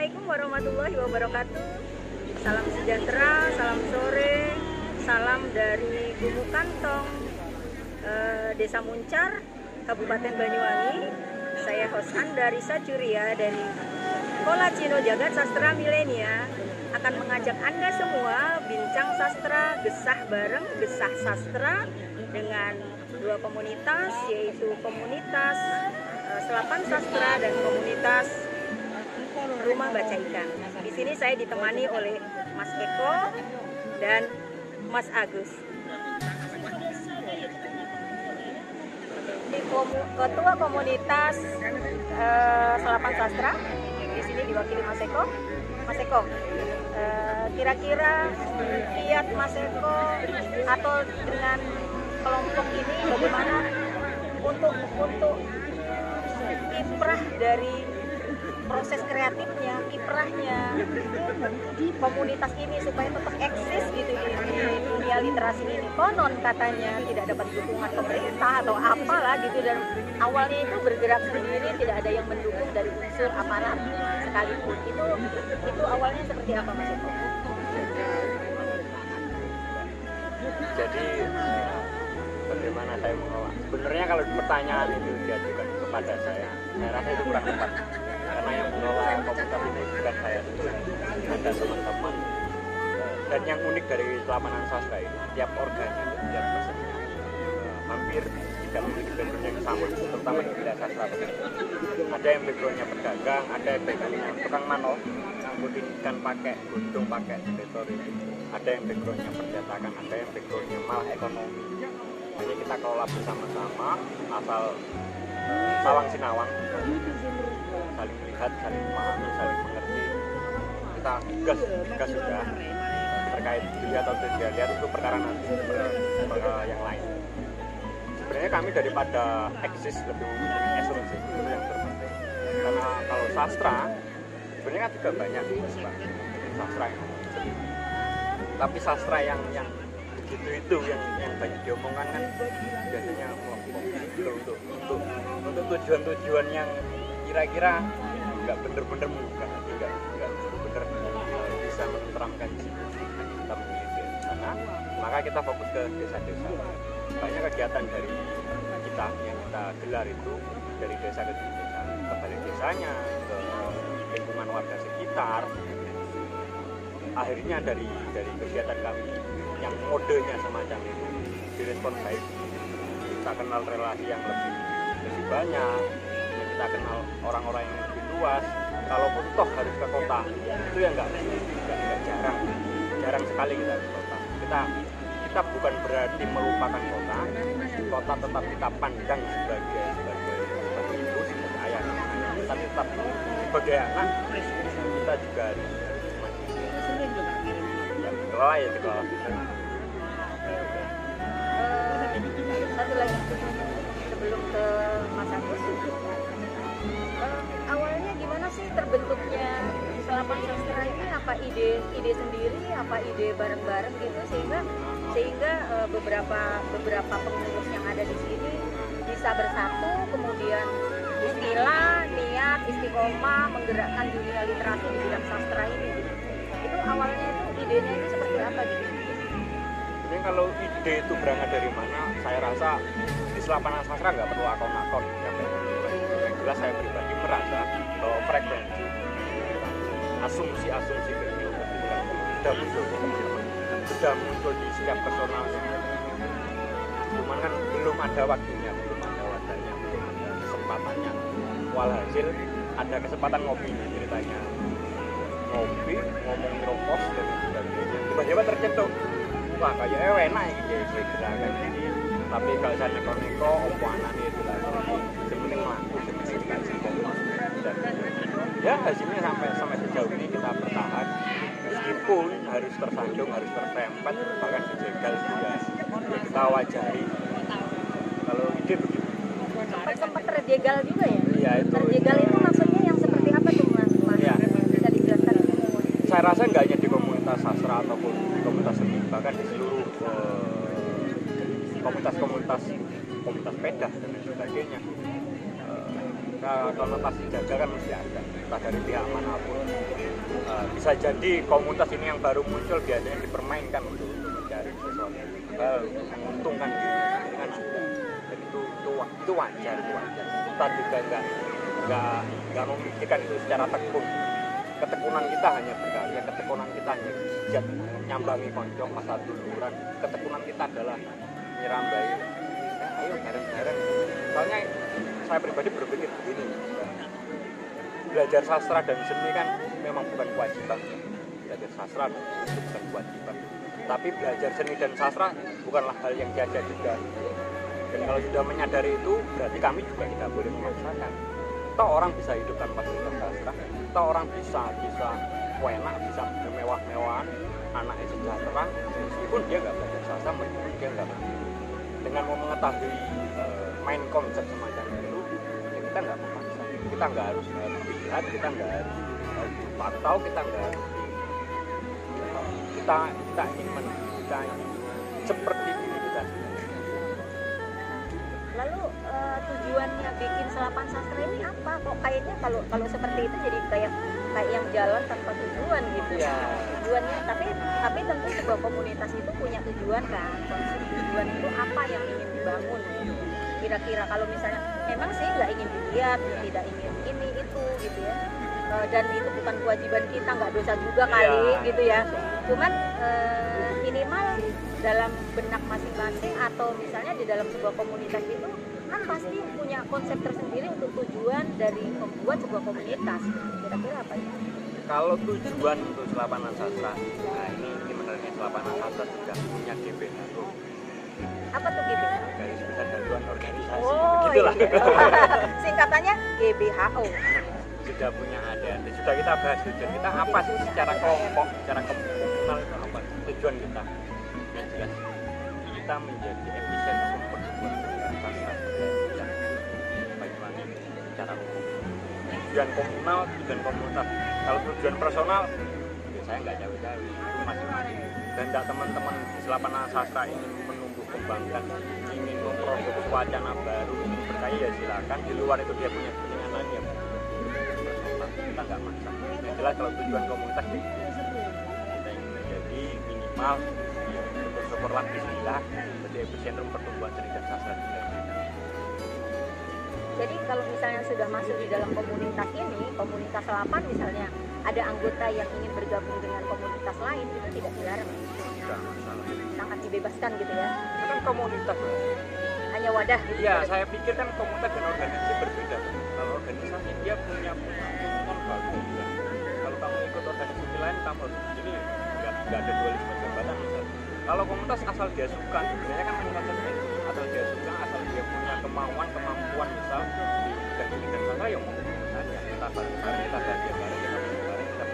Assalamualaikum warahmatullahi wabarakatuh. Salam sejahtera, salam sore, salam dari Gumuk Kantong, eh, Desa Muncar, Kabupaten Banyuwangi. Saya host Anda Risa Curia dari Kola Cino Jagat Sastra Milenia akan mengajak Anda semua bincang sastra, gesah bareng, gesah sastra dengan dua komunitas yaitu komunitas eh, Selapan Sastra dan komunitas Rumah Baca Ikan. Di sini saya ditemani oleh Mas Eko dan Mas Agus. Ketua komunitas eh, Selapan Sastra di sini diwakili Mas Eko. Mas Eko, eh, kira-kira kiat Mas Eko atau dengan kelompok ini bagaimana untuk untuk kiprah dari proses kreatifnya, kiprahnya di komunitas ini supaya tetap eksis gitu di, di dunia literasi ini. Konon katanya tidak dapat dukungan pemerintah atau apalah gitu dan awalnya itu bergerak sendiri tidak ada yang mendukung dari unsur aparat sekalipun. Itu itu awalnya seperti apa Mas jadi bagaimana saya mengelola sebenarnya kalau pertanyaan itu diajukan kepada saya saya rasa itu kurang tepat yang mengelola komunitas ini bukan saya ada teman-teman Eh, dan yang unik dari Selamanan Sastra ini tiap organnya tiap peserta eh, hampir tidak memiliki background yang sama terutama di bidang sastra. Ada yang backgroundnya pedagang ada yang backgroundnya tukang manol ngangkutin ikan pakai guntung pakai itu. Ada yang backgroundnya percetakan ada yang backgroundnya malah ekonomi. Jadi kita kelola bersama-sama asal eh, salang sinawang saling melihat saling memahami saling mengerti. Kita gas gas sudah. Terkait dilihat atau tidak lihat itu perkara nanti perkara yang lain. Sebenarnya kami daripada eksis lebih memilih esensi itu yang terpenting karena kalau sastra sebenarnya kan juga banyak sastra yang tapi sastra yang yang begitu itu yang yang banyak diomongkan kan biasanya untuk untuk untuk tujuan-tujuan yang kira-kira nggak bener-bener hati nggak nggak bener-bener bisa menenteramkan jiwa kita memilih di sana maka kita fokus ke desa-desa. Banyak kegiatan dari kita yang kita gelar itu dari desa ke desa. Ke balik desanya ke lingkungan warga sekitar. Akhirnya dari dari kegiatan kami yang modenya semacam itu direspon baik. Kita kenal relasi yang lebih lebih banyak. ya kita kenal orang-orang yang lebih luas kalaupun toh harus ke kota itu yang nggak jarang jarang sekali kita ke kota. Kita kita bukan berarti melupakan kota kota tetap kita pandang sebagai sebagai ibu sebagai ayah tapi tetap sebagai anak kita juga yang dikelola ya dikelola satu lagi sebelum ke Mas Agus Eh, awalnya gimana sih terbentuknya selapan sastra ini? Apa ide ide sendiri? Apa ide bareng-bareng gitu? Sehingga sehingga eh, beberapa beberapa pengurus yang ada di sini bisa bersatu kemudian Bismillah niat istiqomah menggerakkan dunia literasi di bidang sastra ini. Itu awalnya itu idenya itu seperti apa gitu? Ini kalau ide itu berangkat dari mana saya rasa di selapan sastra nggak perlu akun-akun yang yang jelas saya pribadi merasa bahwa frekuensi. Asumsi-asumsi keilmuan sudah muncul sudah muncul di setiap personalnya cuman kan belum ada waktunya belum ada wadahnya belum ada kesempatannya. Walhasil ada kesempatan ngopi ceritanya. Ngopi ngomong ropos dan sebagainya. Tiba-tiba tercetuk. Wah kayak enak gitu ya gerakan ini tapi kalau saya neko-neko opo anane itu dan ya hasilnya sampai sampai sejauh ini kita bertahan meskipun harus tersandung harus terserempet bahkan dijegal juga. Ya kita wajahi. Kalau ide begitu. Sempat sempat terjegal juga ya? Ya itu. Terjegal itu maksudnya yang seperti apa tuh mas? Mas Iya. bisa dijelaskan? Saya rasa nggak hanya di komunitas sastra ataupun di komunitas seni bahkan di seluruh eh, komunitas-komunitas komunitas sepeda dan lain sebagainya Nah, konotasi jaga kan mesti ada. Entah dari pihak mana pun. Uh, bisa jadi komunitas ini yang baru muncul biasanya dipermainkan untuk, untuk mencari sesuatu hal menguntungkan diri kan ada. Dan itu itu, itu wajar itu wajar. Kita juga nggak nggak nggak memikirkan itu secara tekun. Ketekunan kita hanya berkarya ketekunan kita hanya giat nyambangi konco pasar duluran. Ketekunan kita adalah nyerambai eh, ayo bareng-bareng. Soalnya saya pribadi berpikir begini. Belajar sastra dan seni kan memang bukan kewajiban. Belajar sastra itu bukan kewajiban. Tapi belajar seni dan sastra bukanlah hal yang jaga juga dan kalau sudah menyadari itu berarti kami juga tidak boleh memaksakan. Toh orang bisa hidup tanpa belajar sastra. Toh orang bisa bisa enak bisa bermewah-mewahan anaknya sejahtera. Meskipun dia nggak belajar sastra meskipun dia nggak dengan mau mengetahui uh, main konsep semacam kita nggak memaksa. Kita nggak harus dilihat kita nggak harus dipantau kita nggak harus kita kita ingin kita ingin seperti ini kita. Lalu uh, tujuannya bikin selapan sastra ini apa? Kok kayaknya kalau kalau seperti itu jadi kayak kayak yang jalan tanpa tujuan gitu. Ya. tujuannya tapi tapi tentu sebuah komunitas itu punya tujuan kan? Konsep tujuan itu apa yang ingin dibangun kira-kira. Kalau misalnya memang sih nggak ingin dilihat tidak ingin ini itu gitu ya. E, dan itu bukan kewajiban kita nggak dosa juga iya. kali ya. gitu ya. Cuman e, minimal dalam benak masing-masing atau misalnya di dalam sebuah komunitas itu kan pasti punya konsep tersendiri untuk tujuan dari membuat sebuah komunitas. Kira-kira apa ya? Kalau tujuan untuk selapanan sastra nah ini, ini menariknya selapanan sastra sudah punya GBH apa tuh GBH? garis besar haluan organisasi oh, begitulah. iya. singkatannya GBHO sudah punya ada sudah kita bahas tujuan kita apa sih secara kelompok secara komunal itu apa tujuan kita? Yang jelas kita menjadi efisien tujuan komunal tujuan komunitas. Kalau tujuan personal ya saya nggak jauh-jauh. Masing-masing dan tidak teman-teman di selapan sastra ingin menumbuh kembangkan ingin memproduksi wacana baru. Ingin berkaya ya silakan. Di luar itu dia punya kepentingan lain ya kita nggak maksa. Yang jelas kalau tujuan komunitas ya kita ingin menjadi minimal ya, syukur-syukurlah bismillah menjadi epicentrum pertumbuhan seni dan sastra di jadi kalau sudah masuk di dalam komunitas ini, komunitas selapan misalnya, ada anggota yang ingin bergabung dengan komunitas lain, itu tidak dilarang. Sangat dibebaskan gitu ya. Itu kan komunitas. Hanya wadah gitu. Iya, saya pikir kan komunitas dan organisasi berbeda. Kalau organisasi dia punya bagus. Kalau kamu ikut organisasi lain, kamu harus ini nggak ada dualisme jabatan misalnya. Kalau komunitas asal dia suka, sebenarnya kan konsepnya asal dia suka, asal dia punya kemauan kemampuan misal ya mau kita bareng bareng kita bahagia bareng kita bareng bareng kita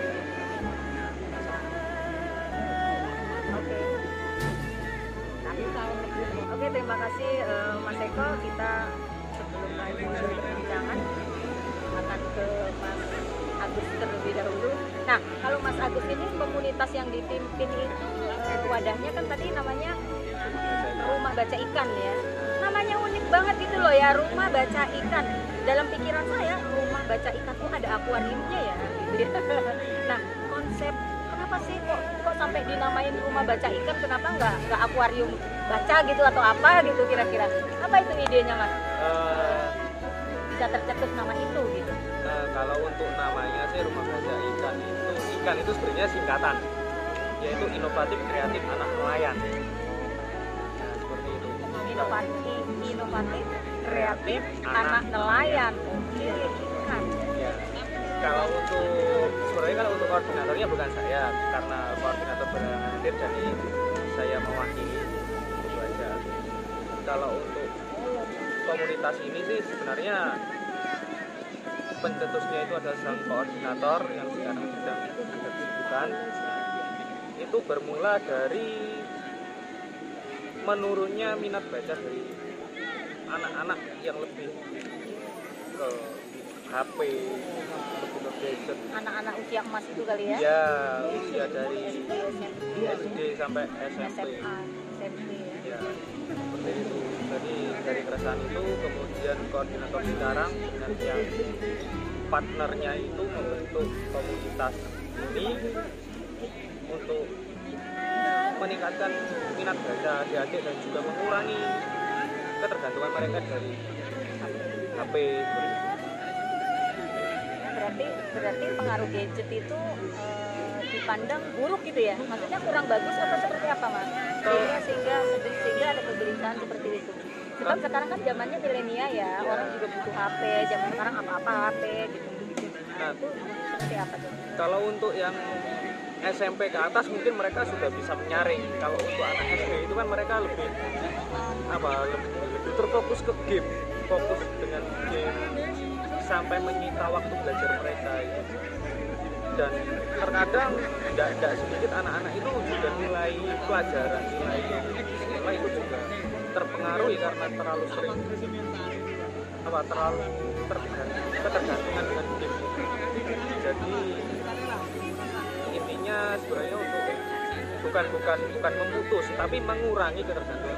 Oke, terima kasih uh, Mas Eko. Kita sebelum lanjut perbincangan akan ke Mas Agus terlebih dahulu. Nah, kalau Mas Agus ini komunitas yang dipimpin itu uh, wadahnya kan tadi namanya Rumah Baca Ikan ya namanya unik banget gitu loh ya rumah baca ikan dalam pikiran saya rumah baca ikan tuh ada akuariumnya ya. Gitu nah konsep kenapa sih kok kok sampai dinamain rumah baca ikan kenapa nggak nggak akuarium baca gitu atau apa gitu kira-kira? Apa itu idenya mas? Uh, bisa tercetus nama itu gitu. uh, kalau untuk namanya sih rumah baca ikan itu ikan itu sebenarnya singkatan yaitu inovatif kreatif anak nelayan. Inovatif inovatif kreatif anak nelayan. Ikan ya. kalau untuk sebenarnya kalau untuk koordinatornya bukan saya karena koordinator berhadir jadi saya mewakili. Itu aja. Kalau untuk komunitas ini sih sebenarnya pencetusnya itu adalah sang koordinator yang sekarang sedang ada kesibukan. Itu bermula dari menurunnya minat baca dari anak-anak yang lebih ke HP lebih gadget anak-anak usia emas itu kali ya? Ya usia dari SD sampai SMP SMA SMP ya. Seperti itu. Jadi dari keresahan itu kemudian kemudian koordinator sekarang dengan yang partnernya itu membentuk komunitas ini untuk meningkatkan minat baca adik-adik dan juga mengurangi ketergantungan mereka dari HP berarti berarti pengaruh gadget itu eh, dipandang buruk gitu ya? Maksudnya kurang bagus atau seperti apa mas? Sehingga sehingga sehingga ada kegelisahan seperti itu. Sebab sekarang kan zamannya milenial ya orang juga butuh HP zaman sekarang apa-apa HP gitu gitu. Nah. itu seperti apa tuh? kalau untuk yang SMP ke atas mungkin mereka sudah bisa menyaring. Kalau untuk anak SD itu kan mereka lebih apa lebih, terfokus ke game fokus dengan game sampai menyita waktu belajar mereka itu. Dan terkadang tidak tidak sedikit anak-anak itu juga nilai pelajaran nilai sekolah itu juga terpengaruhi karena terlalu sering apa terlalu tergantung ketergantungan dengan game. Jadi intinya sebenarnya untuk bukan bukan bukan memutus tapi mengurangi ketergantungan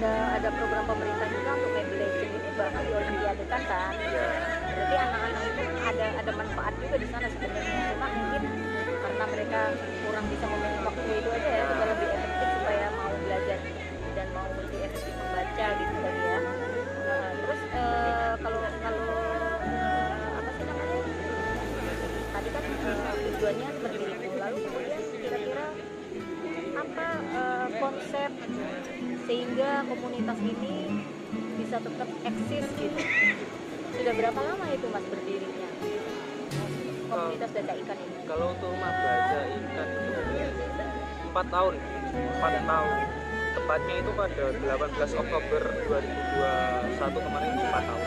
ada ada program pemerintah juga untuk Legends ini bahkan diolimpiadekan kan? Ya berarti anak-anak itu kan ada ada manfaat juga di sana sebenarnya. Cuma mungkin karena mereka kurang bisa memanage waktu itu aja ya supaya lebih efektif supaya mau belajar dan mau lebih efektif membaca gitu sehingga komunitas ini bisa tetap eksis gitu. Sudah berapa lama itu mas berdirinya? Komunitas baca ikan ini? kalau untuk rumah baca ikan itu empat tahun. Empat tahun. Tepatnya itu pada 18 Oktober 2021 kemarin itu empat tahun.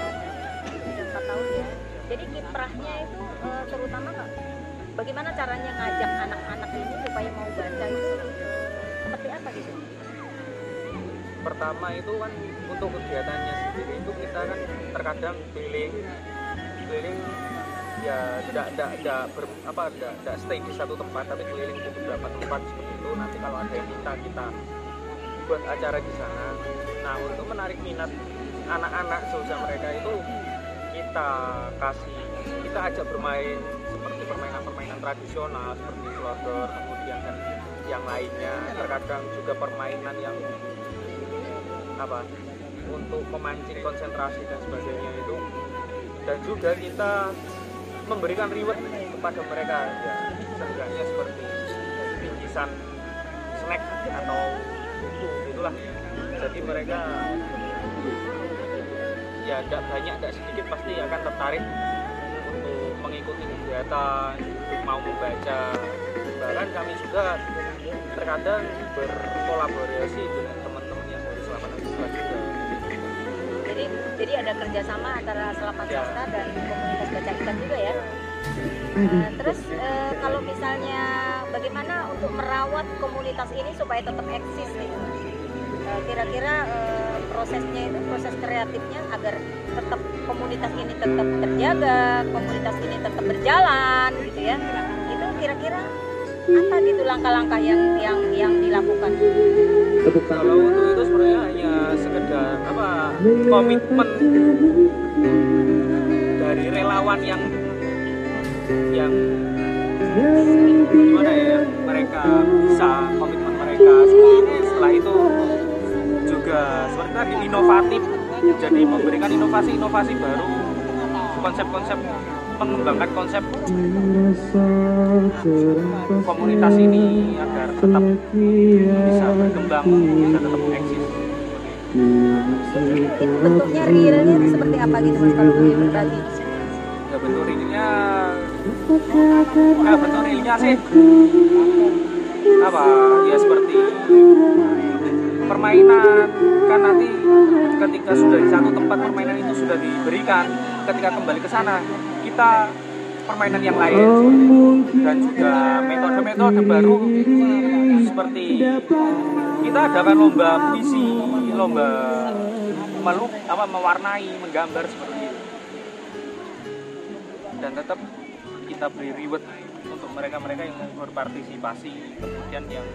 Empat tahun ya. Jadi kiprahnya itu eh, terutama nggak bagaimana caranya ngajak anak-anak ini supaya mau baca itu seperti apa gitu pertama itu kan untuk kegiatannya sendiri itu kita kan terkadang keliling. Keliling ya tidak tidak tidak ber, apa tidak tidak stay di satu tempat tapi keliling di beberapa tempat seperti itu. Nanti kalau ada yang minta kita buat acara di sana. Nah untuk menarik minat anak-anak seusia mereka itu kita kasih kita ajak bermain seperti permainan-permainan tradisional seperti slodor kemudian kan yang lainnya. Terkadang juga permainan yang apa untuk memancing konsentrasi dan sebagainya itu. Dan juga kita memberikan reward kepada mereka ya. Seenggaknya seperti bingkisan snack atau buku itulah. Jadi mereka ya tidak banyak tidak sedikit pasti akan tertarik untuk mengikuti kegiatan mau membaca. Bahkan kami juga terkadang berkolaborasi dengan jadi ada kerjasama antara Selapan Ya. Sastra dan komunitas baca ikan juga ya? Eh, terus eh, kalau misalnya bagaimana untuk merawat komunitas ini supaya tetap eksis gitu Eh, kira-kira eh, prosesnya itu proses kreatifnya agar tetap komunitas ini tetap terjaga komunitas ini tetap berjalan gitu ya? Itu kira-kira apa gitu langkah-langkah yang yang yang dilakukan kalau untuk itu sebenarnya hanya sekedar apa komitmen dari relawan yang yang gimana ya mereka bisa komitmen mereka. Setelah itu juga seperti tadi inovatif jadi memberikan inovasi-inovasi baru konsep-konsep mengembangkan konsep komunitas ini agar tetap bisa berkembang bisa tetap eksis. Bentuknya realnya seperti apa gitu mas kalau boleh berbagi? Ya bentuk realnya. Ya bentuk realnya sih. Apa? Ya seperti permainan. Kan nanti ketika sudah di satu tempat permainan itu sudah diberikan ketika kembali ke sana kita permainan yang lain. Dan juga metode-metode baru seperti kita adakan lomba puisi lomba meluk apa mewarnai menggambar seperti itu. Dan tetap kita beri reward untuk mereka-mereka yang berpartisipasi. Kemudian yang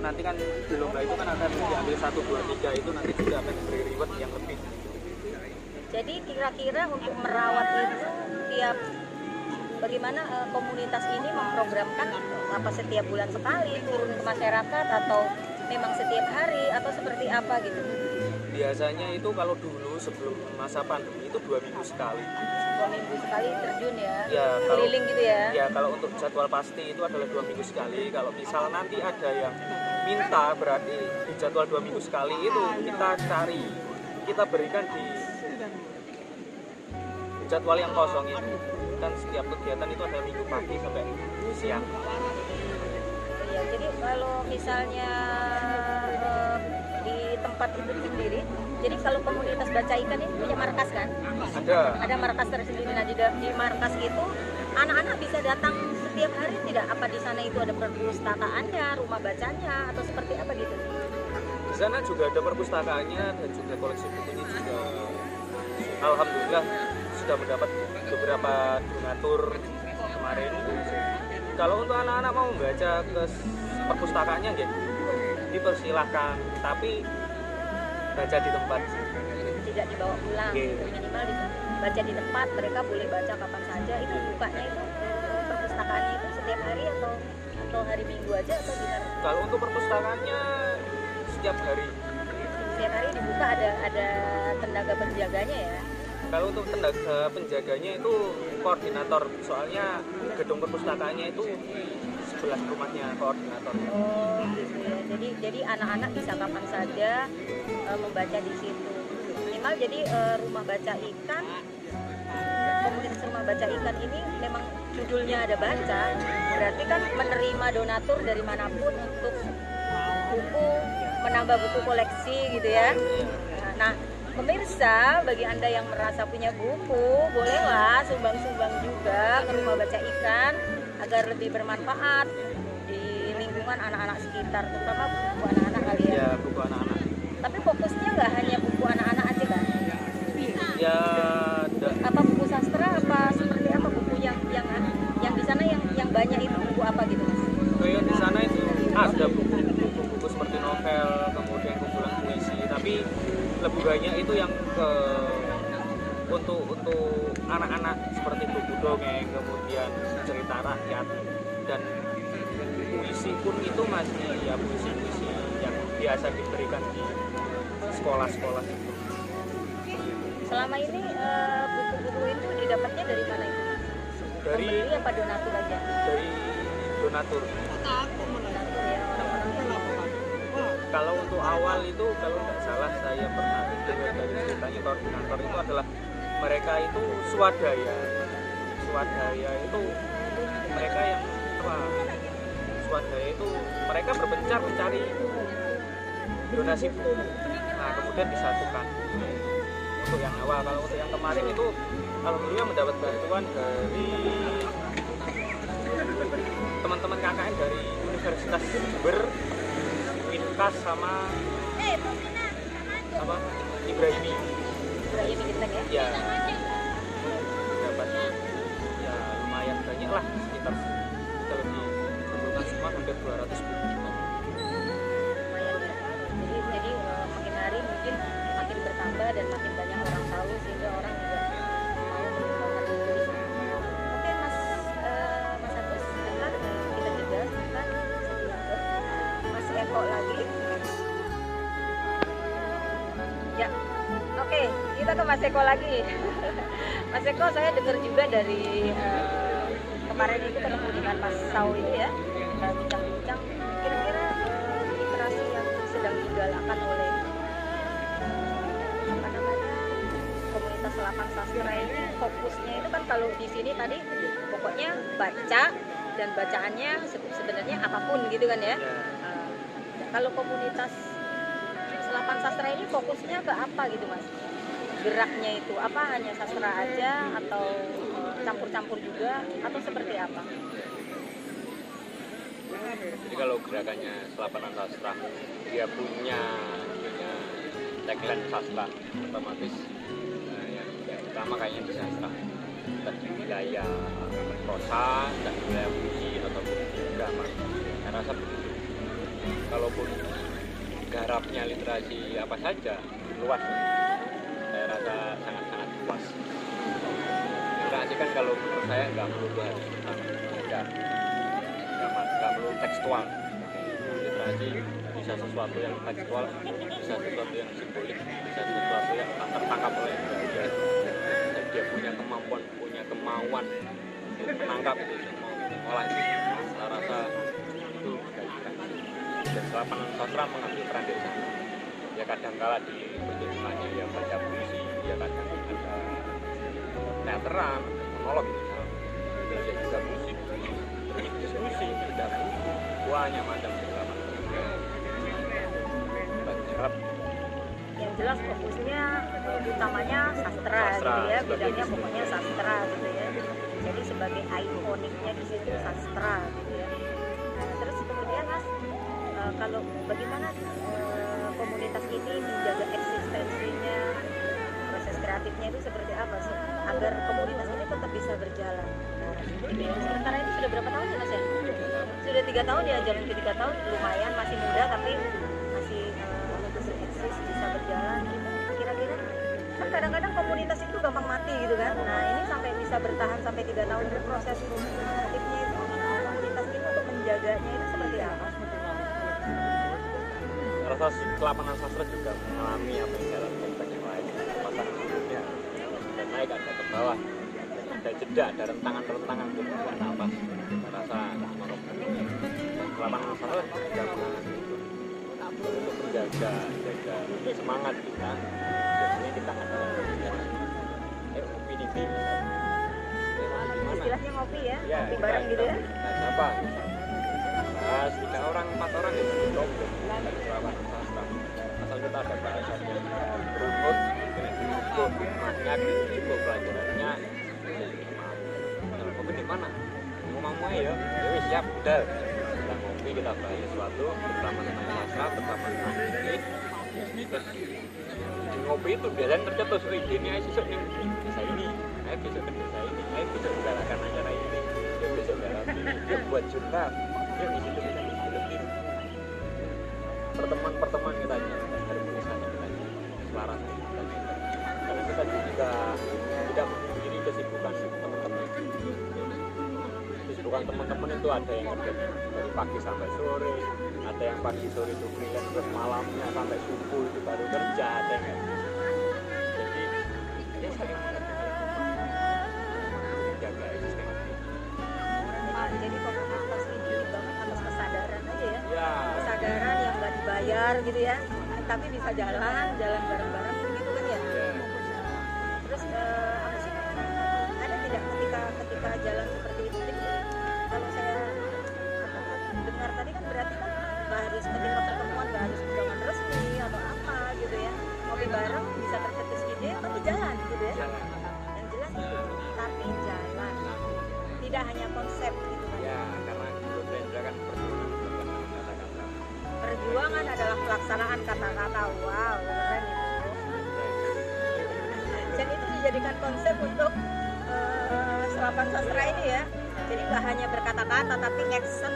nanti kan lomba itu kan akan diambil satu dua tiga itu nanti juga akan diberi reward yang lebih Jadi kira-kira untuk merawat itu tiap bagaimana eh, komunitas ini memprogramkan apa setiap bulan sekali turun ke masyarakat atau memang setiap hari atau seperti apa gitu? biasanya itu kalau dulu sebelum masa pandemi itu dua minggu sekali Dua minggu sekali terjun ya, ya kalau keliling gitu ya? ya kalau untuk jadwal pasti itu adalah dua minggu sekali kalau misal nanti ada yang minta berarti di jadwal dua minggu sekali itu kita cari kita berikan di jadwal yang kosong itu kan setiap kegiatan itu ada minggu pagi sampai siang Iya, jadi kalau misalnya eh, di tempat itu sendiri, jadi kalau komunitas baca ikan ini punya markas kan? ada Ada markas tersendiri. Nah di, di markas itu anak-anak bisa datang setiap hari tidak? Apa di sana itu ada perpustakaannya, rumah bacanya, atau seperti apa gitu? di sana juga ada perpustakaannya dan juga koleksi bukunya juga alhamdulillah sudah mendapat beberapa donatur kemarin kalau untuk anak-anak mau membaca ke perpustakaannya gitu dipersilahkan tapi baca di tempat Tidak dibawa pulang, Oke. gitu. minimal baca di tempat. Mereka boleh baca kapan saja. Itu bukanya itu perpustakaannya itu setiap hari atau atau hari Minggu aja atau gimana? kalau untuk perpustakaannya setiap hari Setiap hari dibuka ada ada tenaga penjaganya ya. Kalau untuk tenaga penjaganya itu koordinator soalnya gedung perpustakaannya itu sebelah rumahnya koordinator Oh. Jadi jadi anak-anak bisa kapan saja eh, membaca di situ. Minimal jadi eh, rumah baca ikan komunitas rumah baca ikan ini memang judulnya ada baca berarti kan menerima donatur dari mana pun untuk buku menambah buku koleksi gitu ya nah pemirsa bagi anda yang merasa punya buku bolehlah sumbang-sumbang juga ke rumah baca ikan agar lebih bermanfaat di lingkungan anak-anak sekitar terutama buku anak-anak kali ya. Ya buku anak-anak. Tapi fokusnya nggak hanya buku anak-anak aja kan ya da- apa buku sastra apa seperti apa buku yang yang yang di sana yang yang banyak itu buku apa gitu mas? Di sana itu ada buku-buku seperti novel kemudian kumpulan puisi tapi lebih banyak itu yang ke untuk untuk anak-anak seperti buku dongeng kemudian cerita rakyat dan puisi pun itu masih ya puisi-puisi yang biasa diberikan di sekolah-sekolah selama ini eh, buku-buku itu didapatnya dari mana itu dari pembeli apa donatur aja? Dari donatur kalau untuk awal itu kalau nggak salah saya pernah dengar dari ceritanya koordinator itu adalah mereka itu swadaya. Swadaya itu mereka yang apa? Swadaya itu mereka berpencar mencari donasi buku. Nah kemudian disatukan. Untuk yang awal kalau untuk yang kemarin itu alhamdulillah mendapat bantuan dari teman-teman KKN dari Universitas Jember Winkas sama apa? Ibrahimi. Ibrahim Genteng ya? Ya dapat ya lumayan banyak lah sekitar kalau dikumpulkan semua hampir 200 buku lumayan jadi jadi eh, makin hari mungkin makin bertambah dan makin banyak orang tahu sehingga orang juga menyumbangkan ya. Oke kita ke mas Eko lagi. Mas Eko saya dengar juga dari eh, kemarin itu ketemu dengan Mas Sau itu ya. Eh, bincang-bincang kira-kira eh, literasi yang sedang digalakan oleh eh, apa namanya komunitas lapan sastra ini fokusnya itu kan kalau di sini tadi pokoknya baca dan bacaannya se- sebenarnya apa pun gitu kan ya. Eh, kalau komunitas selapan sastra ini fokusnya ke apa gitu mas? Geraknya itu apa? Hanya sastra aja atau eh, campur-campur juga? Atau seperti apa? Jadi kalau gerakannya Selapanan Sastra dia punya punya tagline sastra otomatis eh, yang, yang utama kayaknya di sastra. Di wilayah prosa dan wilayah puisi atau drama saya rasa begitu. Kalaupun garapnya literasi apa saja luas. Saya rasa sangat-sangat luas. Literasi kan kalau menurut saya nggak melulu harus tentang nggak melulu tekstual. Literasi bisa sesuatu yang tekstual bisa sesuatu yang simbolik bisa sesuatu yang tertangkap oleh indra dan dia punya kemampuan punya kemauan untuk menangkap itu semua olah itu. Saya rasa dan selapangan sastra mengambil peran dari sana. Ya kadang kala di pertunjukannya ya baca puisi ya kadang ada teateran monolog misalnya ya juga musik. Terus diskusi juga banyak macam Bajarap yang jelas fokusnya utamanya sastra, Sastra, gitu ya bidangnya pokoknya sastra gitu ya. Jadi sebagai ikoniknya di situ sastra gitu ya. Nah, terus kemudian mas kalau bagaimana eh, komunitas ini menjaga eksistensinya proses kreatifnya itu seperti apa sih? Agar komunitas ini tetap bisa berjalan. Sementara ini sudah berapa tahun ya mas ya? Sudah tiga tahun ya jalan ke tiga tahun. Lumayan masih muda tapi masih eh, masih eksis bisa berjalan. Kira-kira kan kadang-kadang komunitas itu gampang mati gitu kan? Nah ini sampai bisa bertahan sampai tiga tahun proses kreatifnya itu komunitas ini untuk menjaganya itu seperti apa rasa kelapanan sastra juga mengalami apa yang dialami banyak lain pasangan hidupnya dan naik ada ke bawah. Ada jeda ada rentangan-rentangan untuk membuat nafas saya rasa menurut kelapanan sastra juga mengalami itu. Untuk menjaga jaga semangat kita biasanya kita adalah eh opini misalnya eh istilahnya ngopi ya, ya ngopi kita- bareng gitu ya. kita siapa bahas tiga orang empat orang ya cukup kita ada bahasanya runut cukup. Banyak cukup. Pelajarannya. Kalau di mana? Mau ya. Ya siap. Udah. Kita ngopi kita bahas sesuatu bersama tentang sastra bersama tentang ini terus di ngopi itu biasanya tercetus ide ini ayo besok nih. Desa ini. Ayo besok ke desa ini. Ayo besok galakan acara ini. Yuk besok galak ini. Buat jurnal yuk di situ bisa ini pertemuan-pertemuan kita aja kita aja karena kita juga tidak menghindari kesibukan teman-teman. Kesibukan teman-teman itu ada yang kerja dari pagi sampai sore ada yang pagi sore itu freelance terus malamnya sampai subuh itu baru kerja ada yang gitu. jadi ya saling menjaga eksistensi Ah, jadi komunitas ini atas kesadaran aja ya. Ya kesadaran yang nggak dibayar gitu ya tapi bisa jalan jalan bareng-bareng gitu kan ya? Ya terus eh, apa sih ada tidak ketika ketika jalan seperti itu? Jadi, kalau saya dengar tadi kan berarti kan nggak harus ketika pertemuan nggak harus undangan resmi atau apa gitu ya. Ngopi bareng bisa tercetus ide tapi jalan gitu ya. Yang jelas itu tapi jalan. Tidak hanya konsep perjuangan adalah pelaksanaan kata-kata wow keren itu. Dan itu dijadikan konsep untuk eh, selapan sastra ini ya. Jadi nggak hanya berkata-kata tapi action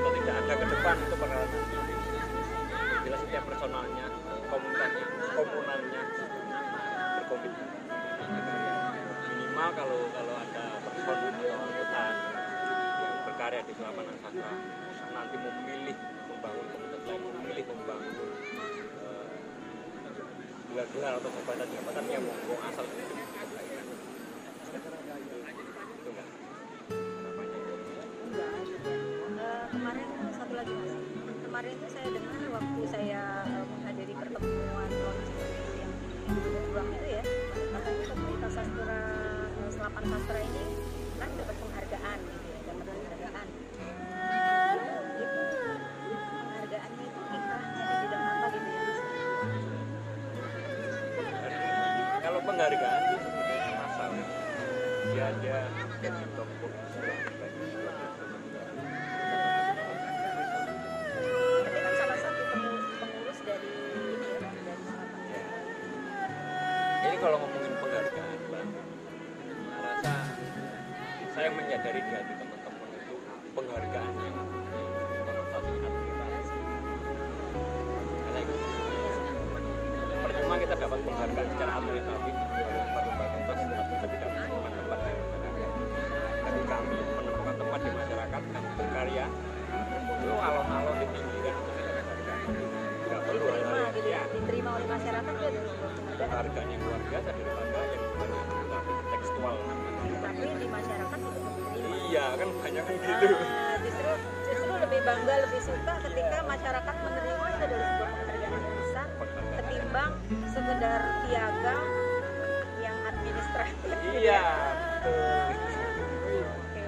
atau tidak ada ke depan itu perkara nanti jelas setiap personalnya komunitasnya komunalnya berkomitmen. Minimal kalau kalau ada person atau anggota yang berkarya di selapanan sastra nanti memilih membangun komunitas lain memilih membangun eh, gelar-gelar atau jabatan-jabatan yang monggo asal kemarin itu saya dengar waktu saya eh, menghadiri pertemuan launching yang di itu ya katanya komunitas sastra eh, selapan sastra ini kan dapat penghargaan gitu ya dapat penghargaan. Itu penghargaannya itu kita di tidak apa gitu ya? Kalau penghargaan kalau ngomongin penghargaan, saya rasa saya menyadari di hati teman-teman itu penghargaan yang konotasi itu percuma kita dapat penghargaan secara administratif kami menemukan tempat di masyarakat kami berkarya itu alon-alon di pinggiran itu. Tidak perlu Diterima hal-hal gitu, yang ya, diterima oleh masyarakat ya dari penghargaan. harganya yang luar biasa daripada yang tekstual. Tapi di masyarakat juga diterima. iya kan banyak kan gitu. Ah, justru justru lebih bangga lebih suka ketika masyarakat menerima itu adalah sebuah penghargaan yang besar ketimbang sekedar piagam yang administratif gitu iya ya. Oke,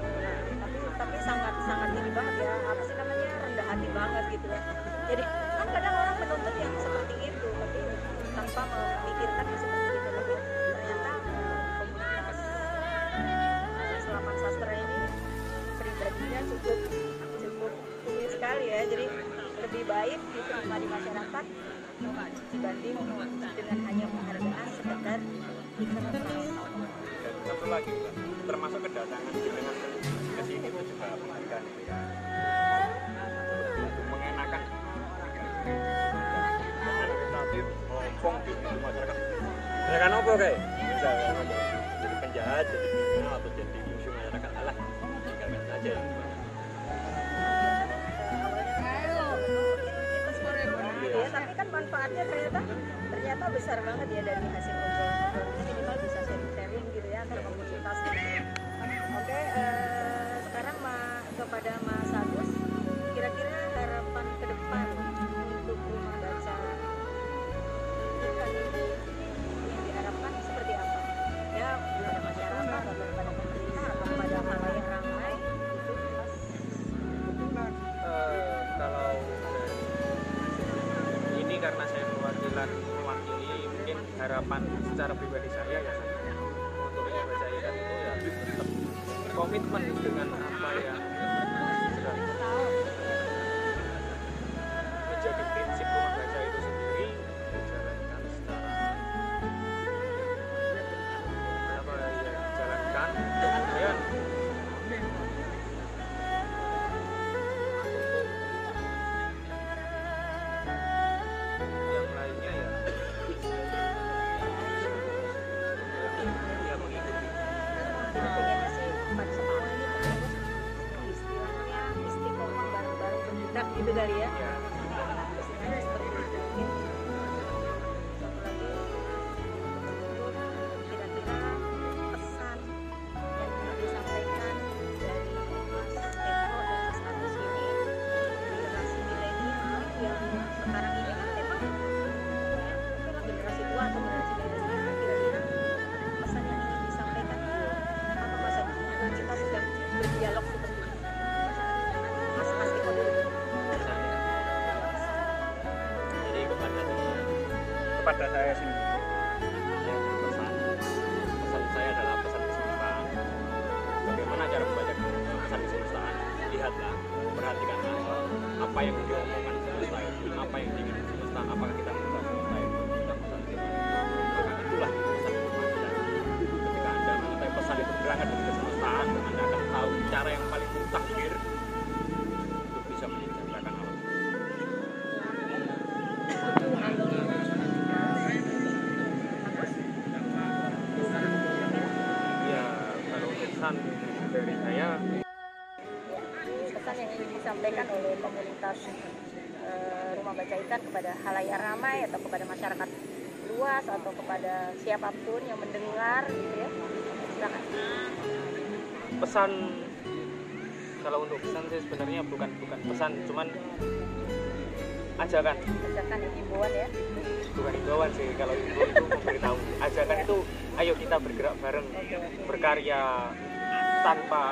tapi tapi sangat sangat ini banget ya. Apa sih namanya? Rendah hati banget gitu ya. Jadi tanpa memikirkan seperti itu tapi ternyata komunitas selamat sastra ini pribadinya cukup cukup tinggi sekali ya. Jadi lebih baik diterima di masyarakat dibanding dengan hanya penghargaan sekedar dan satu lagi termasuk kedatangan jenengan ke sini itu juga penghargaan untuk mereka nopo kayak bisa jadi penjahat jadi pimpinan atau jadi musuh masyarakat alah tinggalkan saja yang ya tapi kan manfaatnya ternyata ternyata besar banget ya dari hasil kepada saya disampaikan oleh komunitas eh, rumah baca ikan kepada halayak ramai atau kepada masyarakat luas atau kepada siapa pun yang mendengar gitu ya. Silakan. Pesan kalau untuk pesan sih sebenarnya bukan bukan pesan cuman ajakan. Ajakan ya himbauan ya. Bukan himbauan sih kalau himbauan itu memberitahu. Ajakan itu ayo kita bergerak bareng berkarya tanpa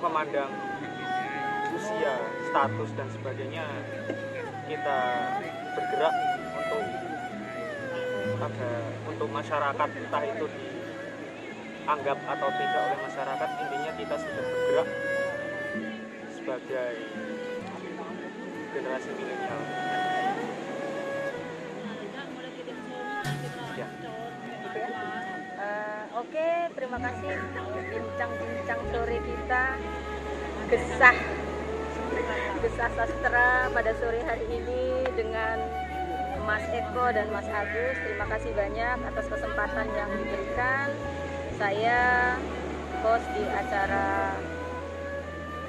memandang usia status dan sebagainya kita bergerak untuk pada untuk masyarakat entah itu dianggap atau tidak oleh masyarakat intinya kita sudah bergerak sebagai generasi milenial. Ya. Eh, Oke, terima kasih. Bincang-bincang sore kita. Gesah gesah sastra pada sore hari ini dengan Mas Eko dan Mas Agus. Terima kasih banyak atas kesempatan yang diberikan. Saya host di acara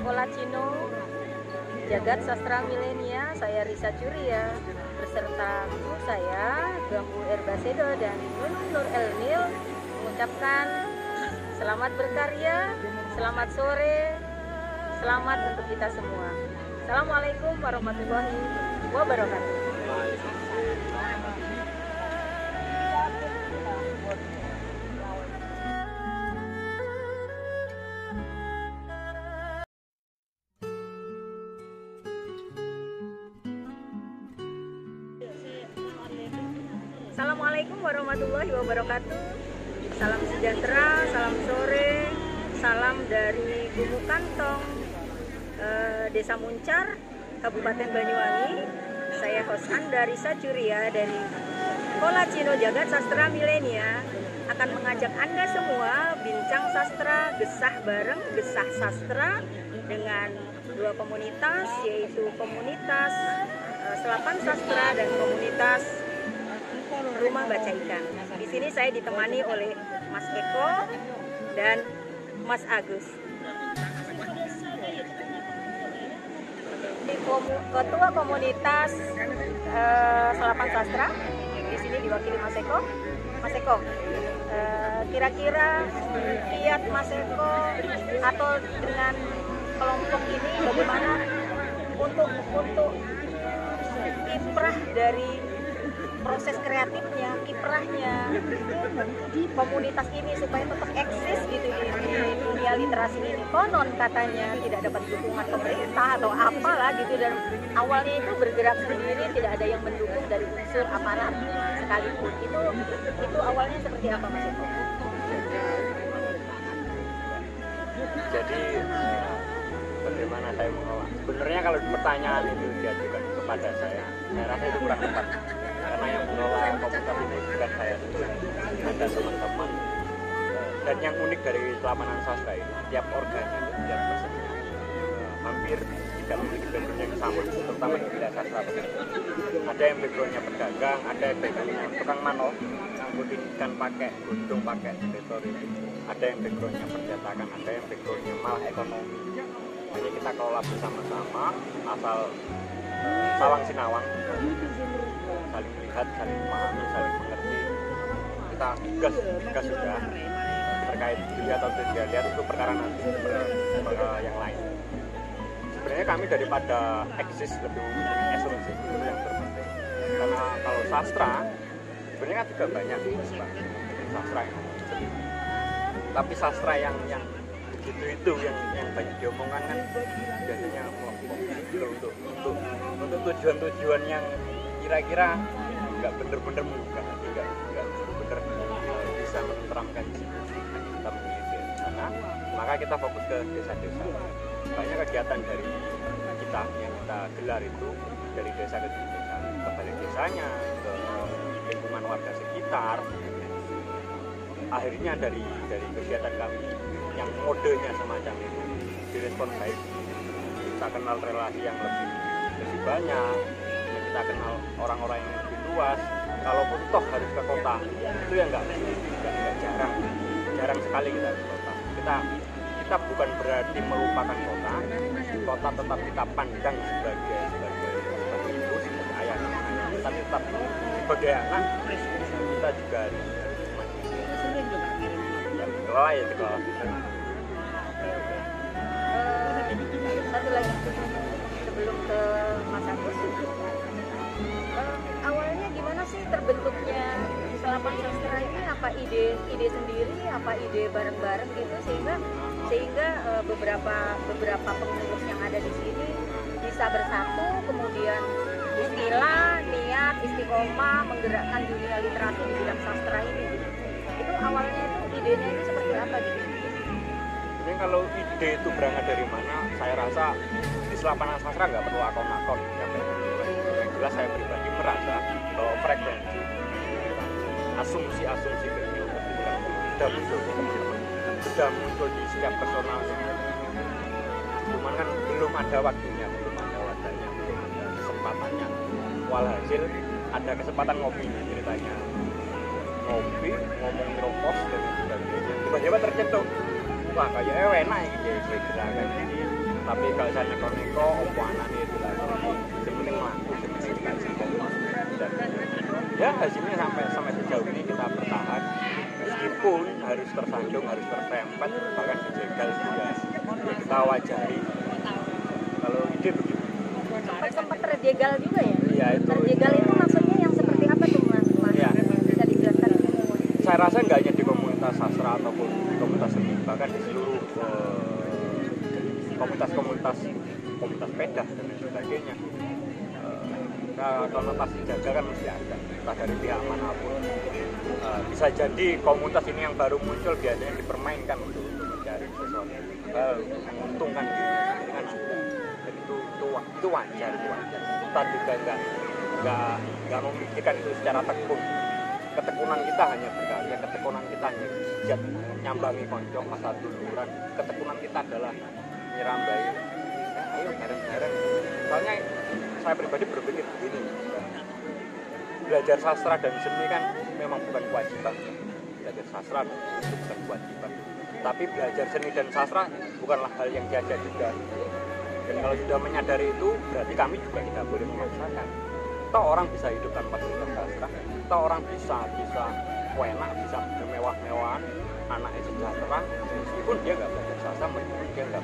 Kolacino Jagat Sastra Milenia, saya Risa Curia beserta guru saya Gambu Erbasedo dan Nunung Nur Elnil mengucapkan selamat berkarya, selamat sore, selamat untuk kita semua. Assalamualaikum warahmatullahi wabarakatuh. Assalamualaikum warahmatullahi wabarakatuh. Salam sejahtera, salam sore, salam dari Gumuk Kantong, eh, Desa Muncar, Kabupaten Banyuwangi. Saya host Anda Risa Curia dari Kolacino Jagat Sastra Milenia akan mengajak Anda semua bincang sastra, gesah bareng, gesah sastra dengan dua komunitas yaitu komunitas eh, Selapan Sastra dan komunitas Rumah Baca Ikan. Di sini saya ditemani oleh Mas Eko dan Mas Agus. Ketua komunitas eh, Selapan Sastra di sini diwakili Mas Eko. Mas Eko, eh, kira-kira kiat Mas Eko atau dengan kelompok ini bagaimana untuk untuk kiprah dari proses kreatifnya, kiprahnya di komunitas ini supaya tetap eksis gitu di, di dunia literasi ini. Konon katanya tidak dapat dukungan pemerintah atau apalah gitu dan awalnya itu bergerak sendiri tidak ada yang mendukung dari unsur aparat sekalipun. Itu itu awalnya seperti apa Mas Eko? jadi bagaimana saya mengelola sebenarnya kalau pertanyaan itu diajukan kepada saya saya rasa itu kurang tepat karena yang mengelola komunitas ini bukan saya ada teman-teman. Dan yang unik dari Selamanan Sastra ini tiap organnya itu tiap personnya eh, hampir tidak memiliki background yang sama terutama di bidang sastra. Ada yang backgroundnya pedagang ada yang backgroundnya tukang manol ngangkutin ikan pakai gunung pakai itu ada yang backgroundnya percetakan ada yang backgroundnya malah ekonomi. Jadi kita kelola bersama-sama asal salang sinawang. Saling melihat saling memahami saling mengerti. Kita gas gas sudah. Terkait dilihat atau tidak lihat itu perkara nanti perkara yang lain. Sebenarnya kami daripada eksis lebih memiliki esensi itu yang terpenting. Karena kalau sastra sebenarnya kan juga banyak sastra yang tapi sastra yang yang begitu itu yang yang banyak diomongkan kan. Biasanya kelompok gitu untuk untuk untuk tujuan-tujuan yang kira-kira nggak bener-bener membuka hati nggak nggak bener-bener bisa menenteramkan jiwa kita di sana maka kita fokus ke desa-desa. Banyak kegiatan dari kita yang kita gelar itu dari desa ke desa ke balik desanya ke lingkungan warga sekitar. Akhirnya dari dari kegiatan kami yang modenya semacam itu direspon baik. Kita kenal relasi yang lebih lebih banyak ya kita kenal orang-orang yang lebih luas. Kalaupun toh harus ke kota itu yang nggak jarang. Jarang sekali kita ke kota. Kita kita bukan berarti melupakan kota kota tetap kita pandang sebagai sebagai ibu sebagai ayah tapi tetap sebagai anak. Kita juga harus yang dikelola ya satu lagi. Sebelum ke Mas Agus. Eh, awalnya gimana sih terbentuknya selapan sastra ini? Apa ide ide sendiri? Apa ide bareng-bareng gitu? Sehingga sehingga eh, beberapa beberapa pengurus yang ada di sini bisa bersatu kemudian Bismillah niat istiqomah menggerakkan dunia literasi di bidang sastra ini. Itu awalnya itu idenya itu Kalau ide itu berangkat dari mana, saya rasa di selapanan sastra nggak perlu akun-akun. Yang yang jelas saya pribadi merasa bahwa frekuensi asumsi-asumsi kecil sudah muncul sudah muncul di setiap personal. Cuman kan belum ada waktunya, belum ada wadahnya, belum ada kesempatannya. Walhasil ada kesempatan ngopi ceritanya. Ngopi, ngomong ropos dan sebagainya. Tiba-tiba tercetuk wah kayaknya enak gitu ya kayak gerakan ini. Tapi kalau saya neko-neko opo anaknya itu lagi yang penting laku yang penting kompas dan ya hasilnya sampai sampai sejauh ini kita bertahan. Meskipun harus tersanjung harus terserempet bahkan dijegal juga. Ya kita wajari. Kalau ide begitu. Sempat terjegal juga ya bisa jadi komunitas ini yang baru muncul biasanya dipermainkan untuk, mencari sesuatu yang menguntungkan sendiri kan ada dan itu itu, itu wajar itu wajar. Kita juga nggak nggak nggak memikirkan itu secara tekun. Ketekunan kita hanya berkarya ketekunan kita hanya bijak nyambangi konco masa duluran ketekunan kita adalah nyerambai ayo bareng-bareng. Soalnya saya pribadi berpikir begini belajar sastra dan seni kan memang bukan kewajiban. Belajar sastra seni itu bukan kewajiban. Tapi belajar seni dan sastra bukanlah hal yang diajak juga. Dan kalau sudah menyadari itu berarti kami juga tidak boleh memaksakan toh orang bisa hidup tanpa belajar sastra. Toh orang bisa bisa enak bisa bermewah-mewahan anaknya sejahtera. Meskipun dia nggak belajar sastra meskipun dia nggak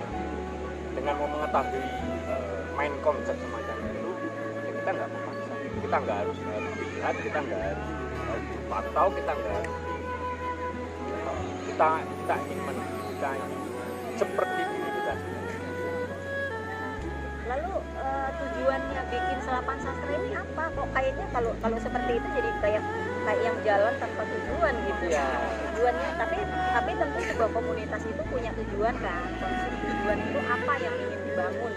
dengan mau mengetahui eh, main konsep semacam itu ya kita nggak memaksa. Kita nggak harus harus dilihat kita nggak harus dipantau kita nggak kita kita ingin men- kita ingin seperti ini kita lalu eh, tujuannya bikin selapan sastra ini apa? Kok kayaknya kalau kalau seperti itu jadi kayak kayak yang jalan tanpa tujuan gitu. Ya tujuannya tapi tapi tentu sebuah komunitas itu punya tujuan kan? Tujuan itu apa yang ingin dibangun?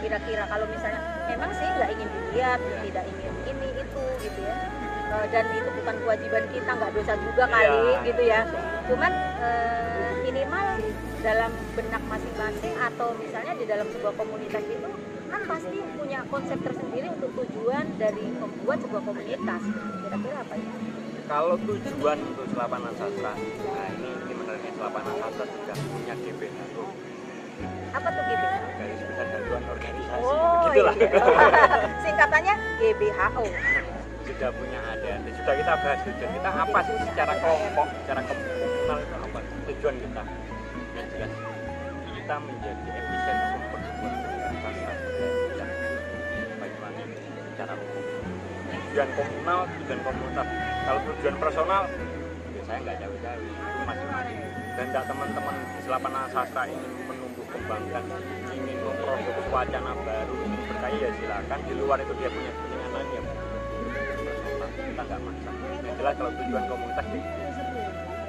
Kira-kira kalau misalnya memang sih nggak ingin dilihat tidak ingin ini itu gitu ya Eh, dan itu bukan kewajiban kita nggak dosa juga kali Iya. gitu ya cuman eh, minimal dalam benak masing-masing atau misalnya di dalam sebuah komunitas itu kan pasti punya konsep tersendiri untuk tujuan dari membuat sebuah komunitas kira-kira apa ya kalau tujuan untuk selapanan sastra nah ini ini menariknya selapanan sastra sudah punya GBH apa tuh gitu garis besar haluan organisasi Oh, begitulah iya. singkatannya GBHO. Sudah punya ADRT sudah kita bahas tujuan kita apa sih secara kelompok secara komunal itu apa? Tujuan kita. Yang jelas kita menjadi epicentrum pertumbuhan pendidikan sastra yang Banyuwangi secara umum tujuan komunal tujuan komunitas kalau tujuan personal ya saya nggak jauh-jauh. Itu masing-masing. Dan tidak teman-teman di selapan sastra ingin menumbuh kembangkan ingin memproduksi wacana baru. Berkaya ya silakan. Di luar itu dia punya nggak maksa yang jelas kalau tujuan komunitas ya itu.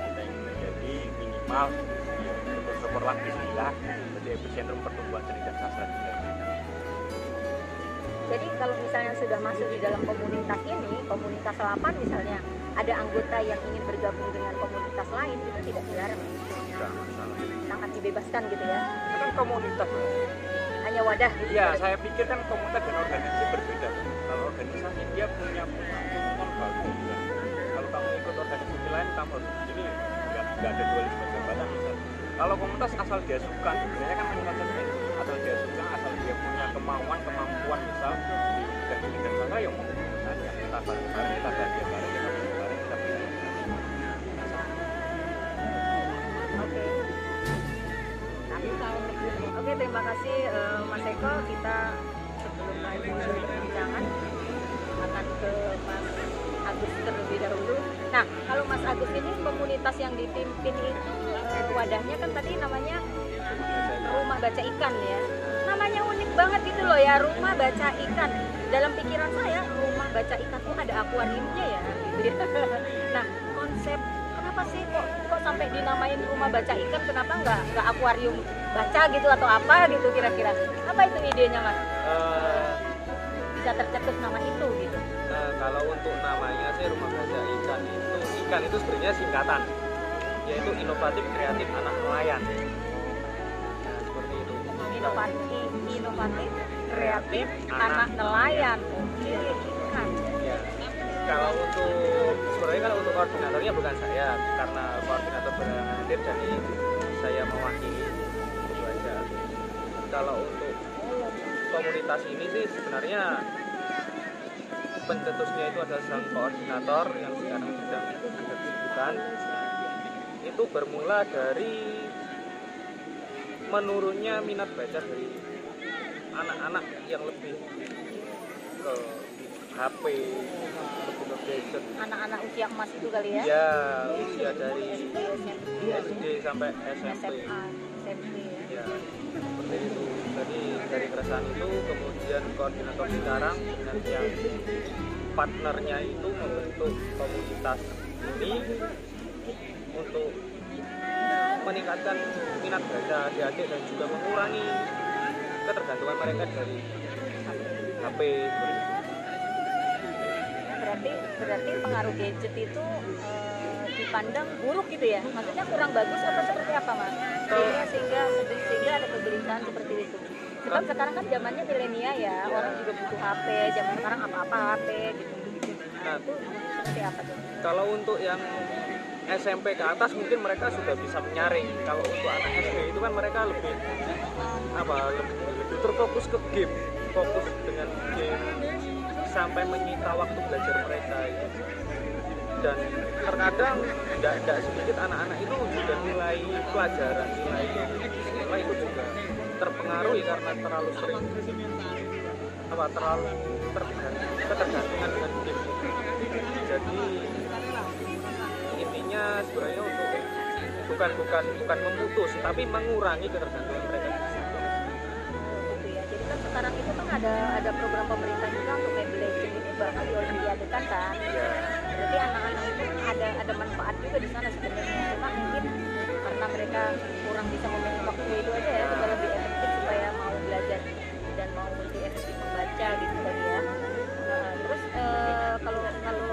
kita ingin menjadi minimal ya, syukur-syukurlah bismillah jadi epicentrum pertumbuhan seni dan sastra di Jadi kalau misalnya sudah masuk di dalam komunitas ini, komunitas selapan misalnya, ada anggota yang ingin bergabung dengan komunitas lain, itu tidak dilarang. nggak masalah Sangat dibebaskan gitu ya. itu kan komunitas Hanya wadah gitu. Iya, saya pikir kan komunitas dan organisasi berbeda. Kalau organisasi dia punya Kalau kamu ikut organisasi lain, kamu harus ini nggak ada dualisme jabatan. Kalau komunitas asal dia suka, sebenarnya kan konsepnya itu asal dia suka, asal dia punya kemauan, kemampuan misal bidang ini dan sana ya mau saja kita bareng-bareng, kita bahagia bareng, kita bareng bareng, kita bisa. Oke. Oke, terima kasih eh, Mas Eko. Kita sebelum lanjut perbincangan akan ke Mas Agus terlebih dahulu. Nah, kalau Mas Agus ini komunitas yang dipimpin itu eh, wadahnya kan tadi namanya rumah baca ikan ya. Namanya unik banget gitu loh ya rumah baca ikan. Dalam pikiran saya rumah baca ikan tuh ada akuariumnya ya. Gitu nah konsep kenapa sih kok kok sampai dinamain rumah baca ikan? Kenapa nggak nggak akuarium baca gitu atau apa gitu kira-kira? Apa itu idenya mas? Eh, bisa tercetus nama itu gitu kalau untuk namanya sih rumah baca ikan itu ikan itu sebenarnya singkatan yaitu inovatif kreatif anak nelayan. Nah, seperti itu. inovatif inovatif kreatif anak nelayan oke ikan Ya. Kalau untuk sebenarnya kalau untuk koordinatornya bukan saya karena koordinator berhalangan hadir jadi saya mewakili itu aja. Kalau untuk komunitas ini sih sebenarnya pencetusnya itu adalah sang koordinator yang sekarang sedang ada kesibukan itu bermula dari menurunnya minat baca dari anak-anak yang lebih ke HP, ke gadget. anak-anak usia emas itu kali ya Ya, usia dari SD sampai SMP. SMA, SMP Jadi dari keresahan itu kemudian koordinator sekarang dengan yang partnernya itu membentuk komunitas ini untuk meningkatkan minat baca adik-adik dan juga mengurangi ketergantungan mereka dari HP berarti berarti pengaruh gadget itu eh, dipandang buruk gitu ya? Maksudnya kurang bagus atau seperti apa mas? Sehingga sehingga sehingga ada kegelisahan seperti itu. Sebab sekarang kan zamannya milenial ya orang juga butuh HP zaman sekarang apa-apa HP gitu gitu. Nah, itu seperti apa tuh? Kalau untuk yang SMP ke atas mungkin mereka sudah bisa menyaring. Kalau untuk anak SD itu kan mereka lebih apa lebih, lebih terfokus ke game, fokus dengan game sampai menyita waktu belajar mereka itu. Dan terkadang tidak tidak sedikit anak-anak itu juga nilai pelajaran, nilai sekolah itu juga terpengaruhi karena terlalu sering apa terlalu tergantung ketergantungan dengan game. Jadi intinya sebenarnya untuk bukan bukan bukan memutus tapi mengurangi ketergantungan mereka. Kan sekarang itu kan ada ada program pemerintah juga untuk Mobile Legends ini bahkan diolimpiadekan kan? Ya berarti anak-anak itu ada ada manfaat juga di sana sebenarnya. Cuma mungkin karena mereka kurang bisa memanage waktu itu aja ya supaya lebih efektif supaya mau belajar dan mau lebih efektif membaca gitu tadi ya. Nah, terus eh, kalau kalau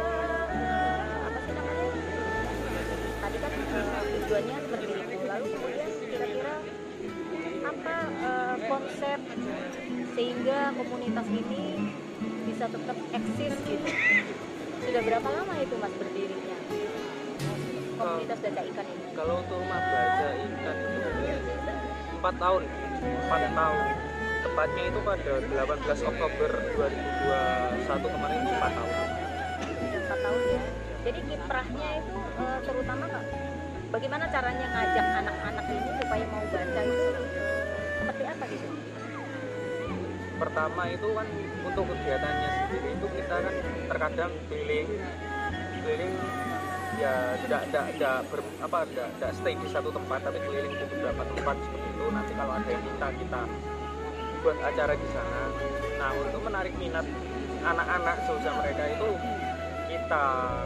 eh, apa sih namanya? Tadi kan eh, tujuannya seperti itu lalu kemudian kira-kira apa konsep sehingga komunitas ini bisa tetap eksis gitu sudah berapa lama itu mas berdirinya? Komunitas baca ikan ini? Kalau untuk rumah baca ikan itu empat tahun. Empat tahun. Tepatnya itu pada 18 Oktober 2021 kemarin itu empat tahun. Empat tahun ya. Jadi kiprahnya itu eh, terutama bagaimana caranya ngajak anak-anak ini supaya mau baca itu pertama itu kan untuk kegiatannya sendiri itu kita kan terkadang keliling keliling ya tidak tidak tidak ber, apa tidak tidak stay di satu tempat tapi keliling di beberapa tempat seperti itu. Nanti kalau ada yang minta kita buat acara di sana. Nah untuk menarik minat anak-anak seusia mereka itu kita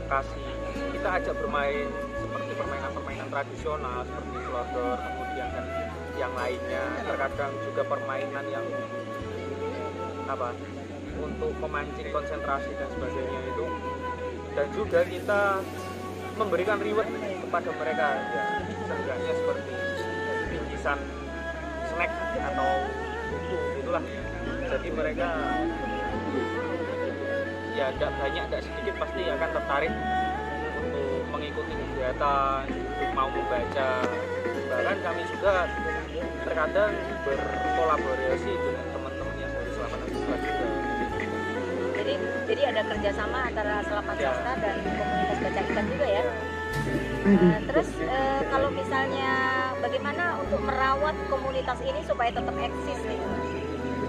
kasih kita ajak bermain seperti permainan-permainan tradisional seperti slodor kemudian kan yang lainnya. Terkadang juga permainan yang apa untuk memancing konsentrasi dan sebagainya itu. Dan juga kita memberikan reward kepada mereka ya. Seenggaknya seperti bingkisan snack atau buku itulah. Jadi mereka ya tidak banyak tidak sedikit pasti akan tertarik untuk mengikuti kegiatan mau membaca. Bahkan kami juga terkadang berkolaborasi dengan jadi ada kerjasama antara Selamat Ya. Sastra dan komunitas baca ikan juga ya? Eh, terus eh, kalau misalnya bagaimana untuk merawat komunitas ini supaya tetap eksis gitu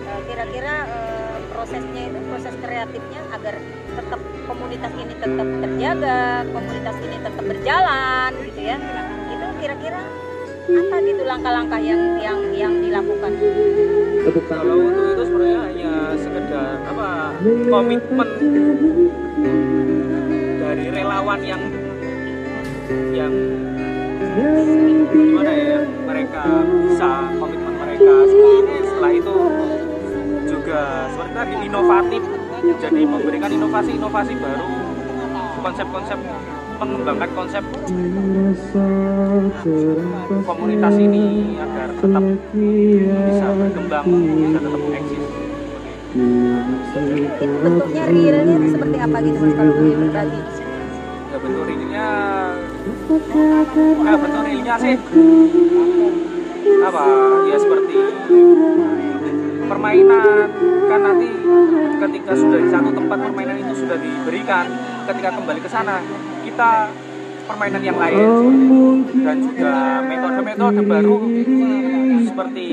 Eh, kira-kira eh, prosesnya itu proses kreatifnya agar tetap komunitas ini tetap terjaga komunitas ini tetap berjalan gitu ya apa gitu langkah-langkah yang yang yang dilakukan? Kalau untuk itu sebenarnya hanya sekedar apa komitmen dari relawan yang yang gimana ya mereka bisa komitmen mereka. Setelah itu juga tadi inovatif jadi memberikan inovasi-inovasi baru konsep-konsep mengembangkan konsep komunitas ini agar tetap bisa berkembang bisa tetap eksis. Bentuknya realnya seperti apa gitu mas kalau boleh berbagi? Ya bentuk realnya ya bentuk realnya sih. Apa? Ya seperti permainan. Kan nanti ketika sudah di satu tempat permainan itu sudah diberikan ketika kembali ke sana kita permainan yang lain. Dan juga metode-metode baru seperti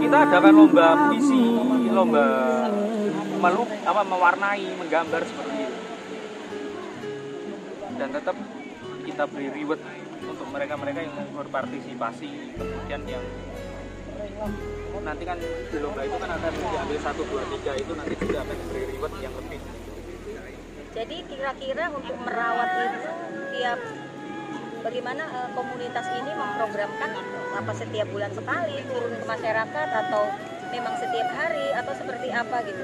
kita adakan lomba puisi lomba meluk apa mewarnai menggambar seperti itu. Dan tetap kita beri reward untuk mereka-mereka yang berpartisipasi. Kemudian yang nanti kan lomba itu kan akan diambil satu dua tiga itu nanti juga akan diberi reward yang lebih jadi kira-kira untuk merawat itu tiap bagaimana eh, komunitas ini memprogramkan apa setiap bulan sekali turun ke masyarakat atau memang setiap hari atau seperti apa gitu?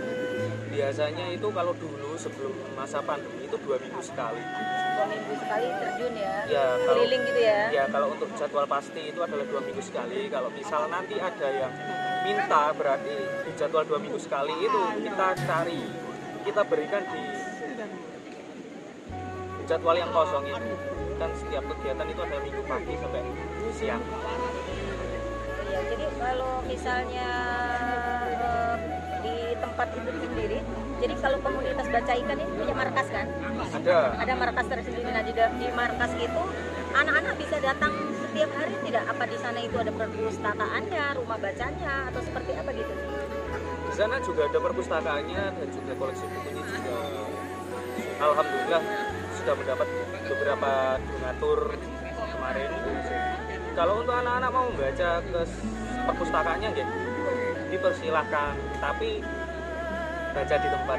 Biasanya itu kalau dulu sebelum masa pandemi itu dua minggu sekali. Dua minggu sekali terjun ya, Ya, kalau- keliling gitu ya? ya kalau untuk jadwal pasti itu adalah dua minggu sekali. Kalau misal nanti ada yang minta berarti di jadwal dua minggu sekali itu kita cari kita berikan di jadwal yang kosong itu kan setiap kegiatan itu ada minggu pagi sampai siang Iya, jadi kalau misalnya eh, di tempat itu sendiri, jadi kalau komunitas baca ikan ini punya markas kan? ada Ada markas tersendiri. Nah di, di markas itu anak-anak bisa datang setiap hari tidak? Apa di sana itu ada perpustakaannya, rumah bacanya, atau seperti apa gitu? di sana juga ada perpustakaannya dan juga koleksi bukunya juga alhamdulillah sudah mendapat beberapa donatur kemarin kalau untuk anak-anak mau membaca ke perpustakaannya ya dipersilahkan tapi baca di tempat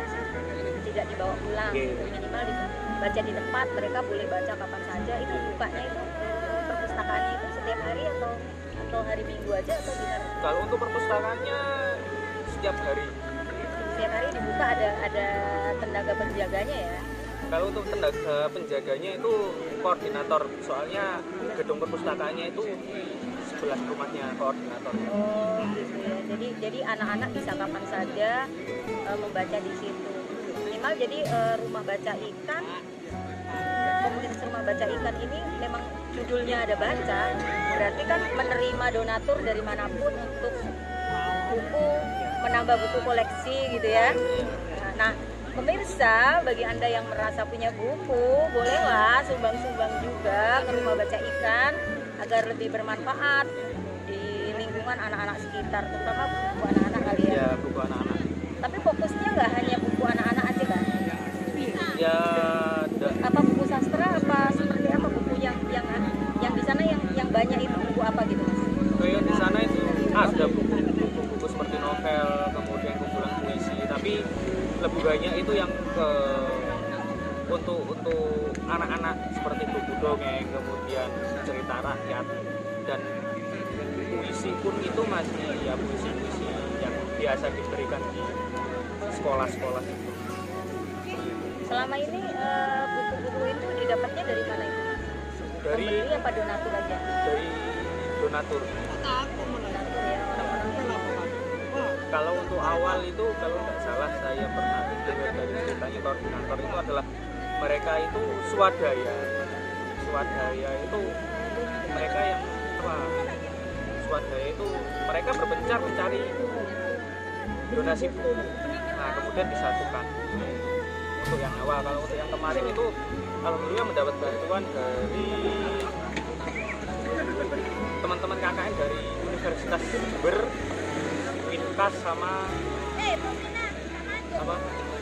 Tidak dibawa pulang, gitu. minimal dibaca di tempat. Mereka boleh baca kapan saja. Itu bukanya itu perpustakaannya itu setiap hari atau atau hari Minggu aja atau gimana? kalau untuk perpustakaannya setiap hari Setiap hari dibuka ada ada tenaga penjaganya ya. Kalau untuk tenaga penjaganya itu koordinator soalnya gedung perpustakaannya itu sebelah rumahnya koordinator Oh gitu ya. Jadi jadi anak-anak bisa kapan saja eh, membaca di situ. Minimal jadi eh, rumah baca ikan komunitas rumah baca ikan ini memang judulnya ada baca berarti kan menerima donatur dari mana pun untuk buku menambah buku koleksi gitu ya nah pemirsa bagi anda yang merasa punya buku bolehlah sumbang-sumbang juga ke rumah baca ikan agar lebih bermanfaat di lingkungan anak-anak sekitar terutama buku anak-anak kali ya. Ya buku anak-anak. Tapi fokusnya nggak hanya buku anak-anak aja kan ya da- apa buku sastra apa seperti apa buku yang yang yang di sana yang yang banyak itu buku apa gitu mas? Kayak di sana itu ada buku-buku seperti novel kemudian kumpulan puisi tapi lebih banyak itu yang ke untuk untuk anak-anak seperti buku dongeng kemudian cerita rakyat dan puisi pun itu masih ya puisi-puisi yang biasa diberikan di sekolah-sekolah selama ini eh, buku-buku itu didapatnya dari mana itu dari pembeli apa donatur aja? Dari donatur donatur kalau untuk awal itu kalau nggak salah saya pernah dengar dari ceritanya koordinator itu adalah mereka itu swadaya. Swadaya itu mereka yang apa? Swadaya itu mereka berpencar mencari donasi buku nah kemudian disatukan. Untuk yang awal kalau untuk yang kemarin itu alhamdulillah mendapat bantuan dari teman-teman KKN dari Universitas Jember Winkas sama apa?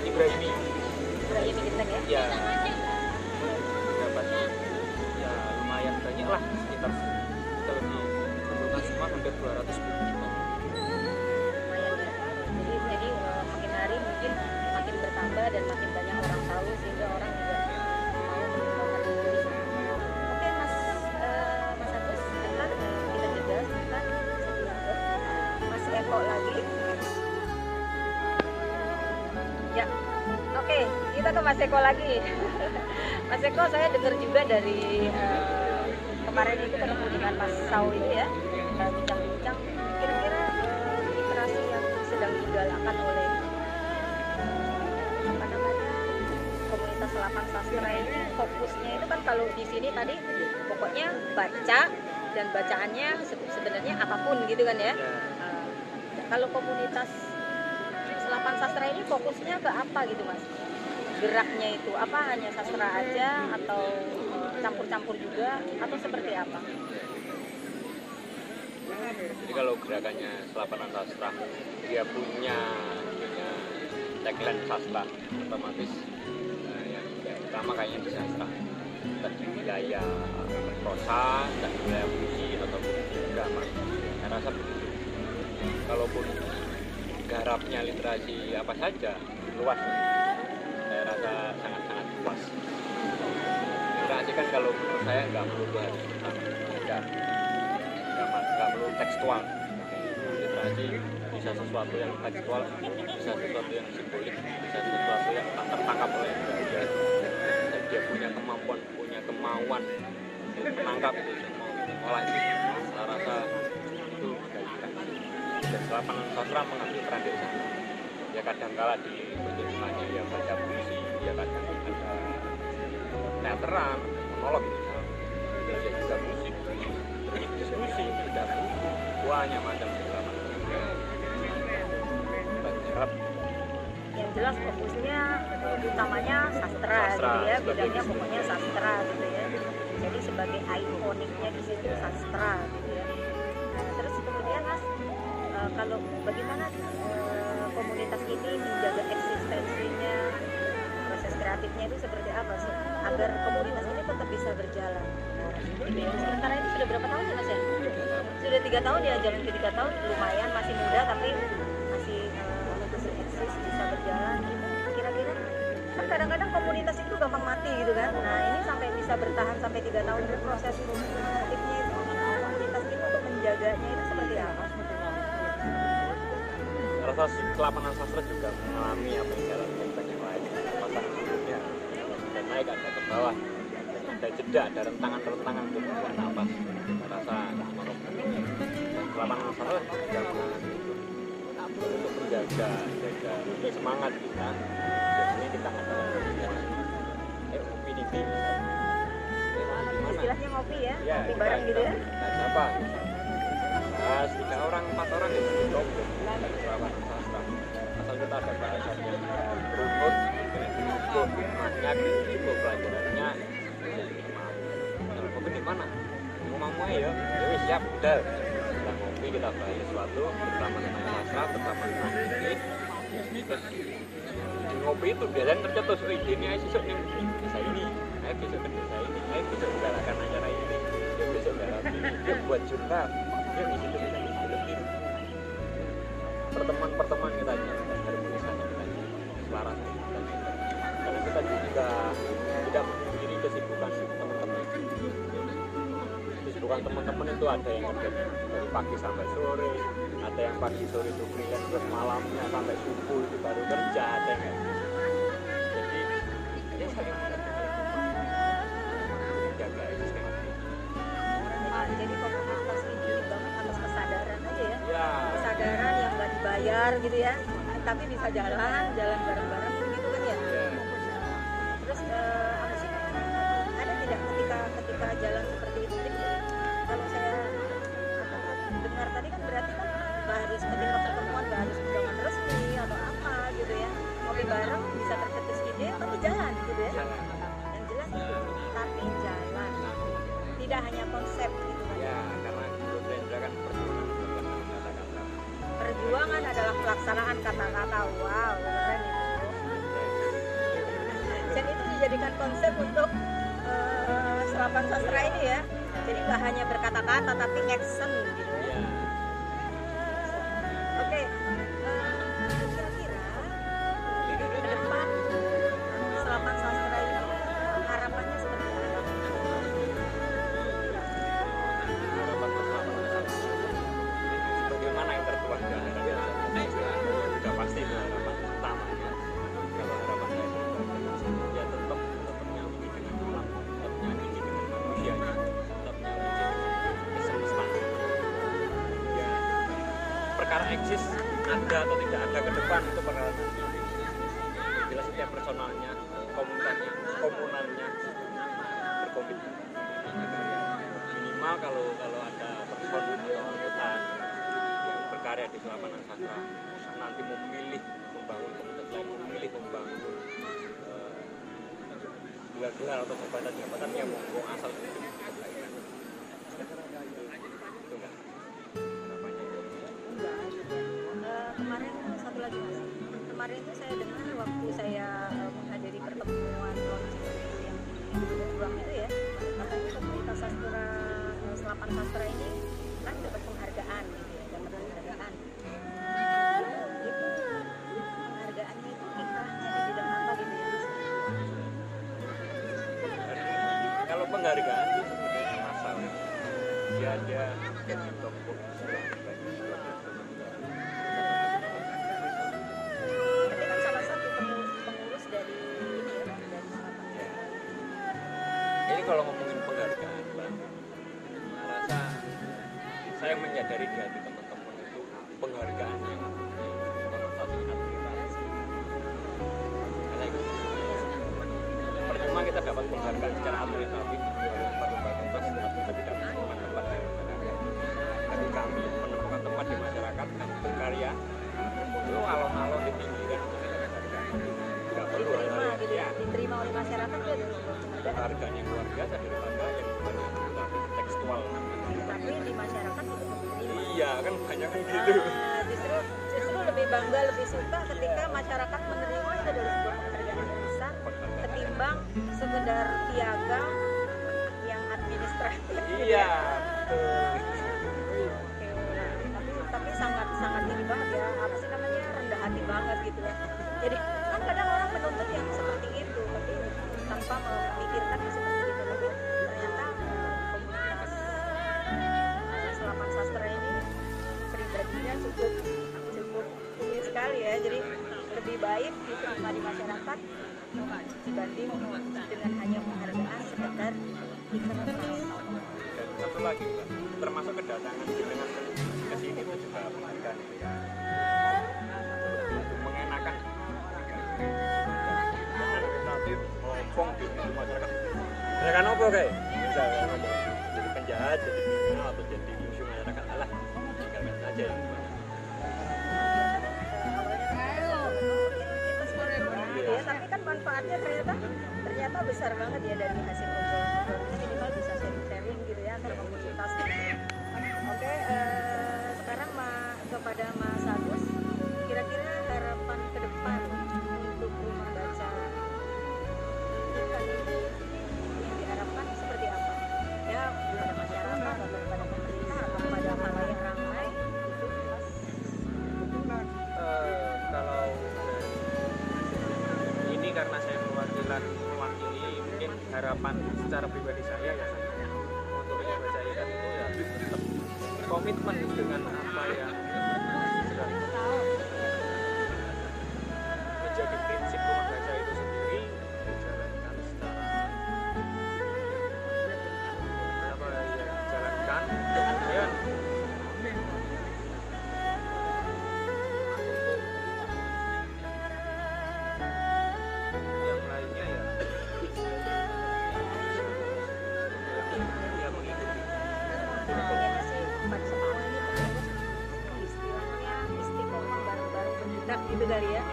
Ibrahimi. Ibrahim Genteng ya? Ya dapat ya lumayan banyak lah sekitar lebih hampir 200 buku lumayan ya. Jadi jadi eh, makin hari mungkin makin bertambah dan makin banyak orang tahu sehingga orang juga Mas eh, Mas kita ke Mas Eko lagi. Mas Eko saya dengar juga dari eh, kemarin itu ketemu dengan Mas Sau ini ya. Eh, bincang-bincang kira-kira eh, literasi yang sedang digalakan oleh eh, apa namanya komunitas lapan sastra ini fokusnya itu kan kalau di sini tadi pokoknya baca dan bacaannya se- sebenarnya apa pun gitu kan ya. Eh, kalau komunitas selapan sastra ini fokusnya ke apa gitu mas geraknya itu apa? Hanya sastra aja atau eh, campur-campur juga? Atau seperti apa? Jadi kalau gerakannya Selapanan Sastra dia punya punya tagline sastra otomatis eh, yang utama kayaknya di sastra. Di wilayah prosa, di wilayah puisi ataupun drama. Saya rasa begitu. Kalaupun garapnya literasi apa saja luas, sangat-sangat luas. Literasi kan kalau menurut saya nggak melulu harus tentang benda nggak perlu tekstual. Literasi bisa sesuatu yang tekstual bisa sesuatu yang simbolik bisa sesuatu yang tak tertangkap oleh dia dan dia punya kemampuan punya kemauan untuk menangkap itu semua mengolah itu. Saya rasa itu literasi dan selapanan sastra mengambil peran dari sana. Ya kadang kala di bentukannya ya baca ya kadang ada teateran monolog ya juga musik. Terus diskusi tidak banyak macam drama. Yang jelas fokusnya utamanya sastra, Sastra, gitu ya bidangnya pokoknya sastra. gitu ya. Jadi sebagai ikoniknya di situ sastra gitu ya. Nah, terus kemudian mas eh, kalau bagaimana eh, komunitas ini menjaga eksistensinya kreatifnya itu seperti apa sih? Agar komunitas ini tetap bisa berjalan. Sementara ini sudah berapa tahun ya mas ya? Sudah tiga tahun ya jalan ke tiga tahun. Lumayan masih muda tapi masih eh, masih eksis bisa berjalan. Kira-kira kan kadang-kadang komunitas itu gampang mati gitu kan? Nah ini sampai bisa bertahan sampai tiga tahun itu proses kreatifnya itu komunitas itu untuk menjaganya itu seperti apa? Rasa kelapanan sastra juga mengalami apa yang dialami banyak lain pasang surutnya dan naik ada ke bawah. Ada jeda ada rentangan-rentangan untuk membuat napas saya rasa menurut kelapanan sastra juga mengalami itu untuk menjaga jaga semangat kita biasanya kita adalah eh ngopi di mana istilahnya ngopi ya, ya ngopi bareng gitu ya. kita siapa bahas tiga orang empat orang itu. Cukup. Asal kita ada bahasanya runut maknya cukup pelajarannya kalau di mana rumahmu ya ya wis siap udah kita ngopi kita bahas sesuatu bersama tentang sastra bersama tentang ini terus ngopi itu biasanya tercetus oh ini ayo besok nih desa ini ayo besok ke desa ini ayo besok galakan acara ini ayo besok garap ini buat jurnal yuk di situ bisa bikin film pertemuan-pertemuan kita aja kita aja selaras kita aja. karena kita juga tidak menghindari kesibukan teman-teman. Kesibukan teman-teman itu ada yang kerja dari pagi sampai sore ada yang pagi sore itu freelance terus malamnya sampai subuh itu baru kerja ada yang gitu. jadi ya saling menjaga eksistensi jadi komunitas ini dibangun atas kesadaran aja ya. Ya. Kesadaran yang nggak dibayar gitu ya. Tapi bisa jalan jalan bareng-bareng perjuangan adalah pelaksanaan kata-kata wow itu. Dan itu dijadikan konsep untuk eh, serapan sastra ini ya. Jadi nggak hanya berkata-kata tapi action gitu ya itu tidak ada ke depan itu peralatan bila setiap personalnya komunitasnya komunalnya berkomitmen. Minimal kalau kalau ada person atau anggota yang berkarya di lapangan sastra nanti memilih membangun komunitas lain memilih membangun eh, gelar-gelar atau jabatan-jabatan yang mau asal kemarin itu saya dengar kalau ngomongin penghargaan merasa saya rasa saya menyadari di hati teman-teman itu penghargaan yang percuma kita dapat penghargaan secara administratif kami menemukan tempat di masyarakat dan berkarya. Itu alon-alon di pinggiran itu tidak perlu diterima oleh masyarakat Harga yang luar biasa daripada yang tekstual. Tapi di masyarakat itu iya kan banyak eh, gitu. justru justru lebih bangga lebih suka ketika masyarakat menerima itu dari sebuah pekerjaan yang besar ketimbang sekedar piagam yang administratif. Iya Oke, nah, tapi tapi sangat sangat ini banget ya apa sih namanya rendah hati banget gitu ya. Jadi kan kadang orang menuntut yang seperti itu tapi tanpa mau Ya. jadi lebih baik gitu diterima di masyarakat dibanding dengan hanya penghargaan sekedar dikenal satu lagi termasuk besar banget ya dari hasil daddy yet?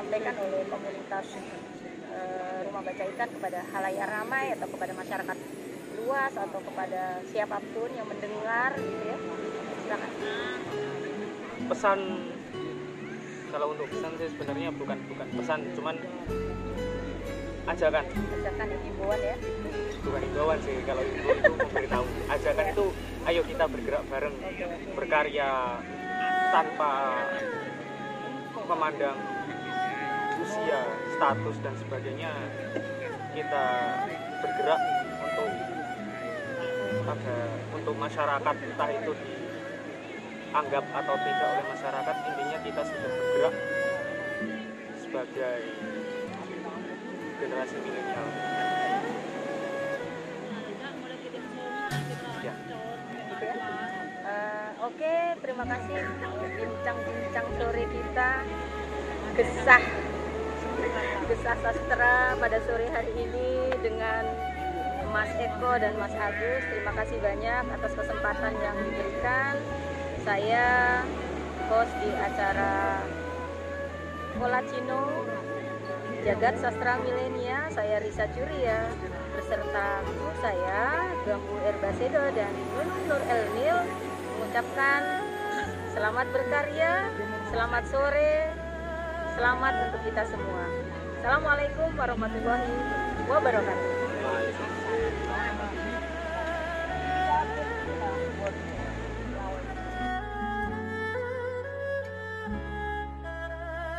Disampaikan oleh komunitas eh, Rumah Baca Ikan kepada halayak ramai atau kepada masyarakat luas atau kepada siapa pun yang mendengar gitu ya. Silakan. pesan kalau untuk pesan sih sebenarnya bukan bukan pesan cuman ajakan Ajakan ya, himbauan ya. bukan himbauan sih kalau itu memberitahu ajakan itu ayo kita bergerak bareng berkarya tanpa memandang usia status dan sebagainya kita bergerak untuk ada untuk masyarakat entah itu dianggap atau tidak oleh masyarakat intinya kita sudah bergerak sebagai generasi milenial. Ya Oke, terima kasih. Bincang-bincang sore kita. Gesah gesah sastra pada sore hari ini dengan Mas Eko dan Mas Agus. Terima kasih banyak atas kesempatan yang diberikan. Saya host di acara Kolacino Jagat Sastra Milenia, saya Risa Curia beserta guru saya Gambu Erbasedo dan Nunung Nur Elnil mengucapkan selamat berkarya, selamat sore, selamat untuk kita semua. Assalamualaikum warahmatullahi wabarakatuh.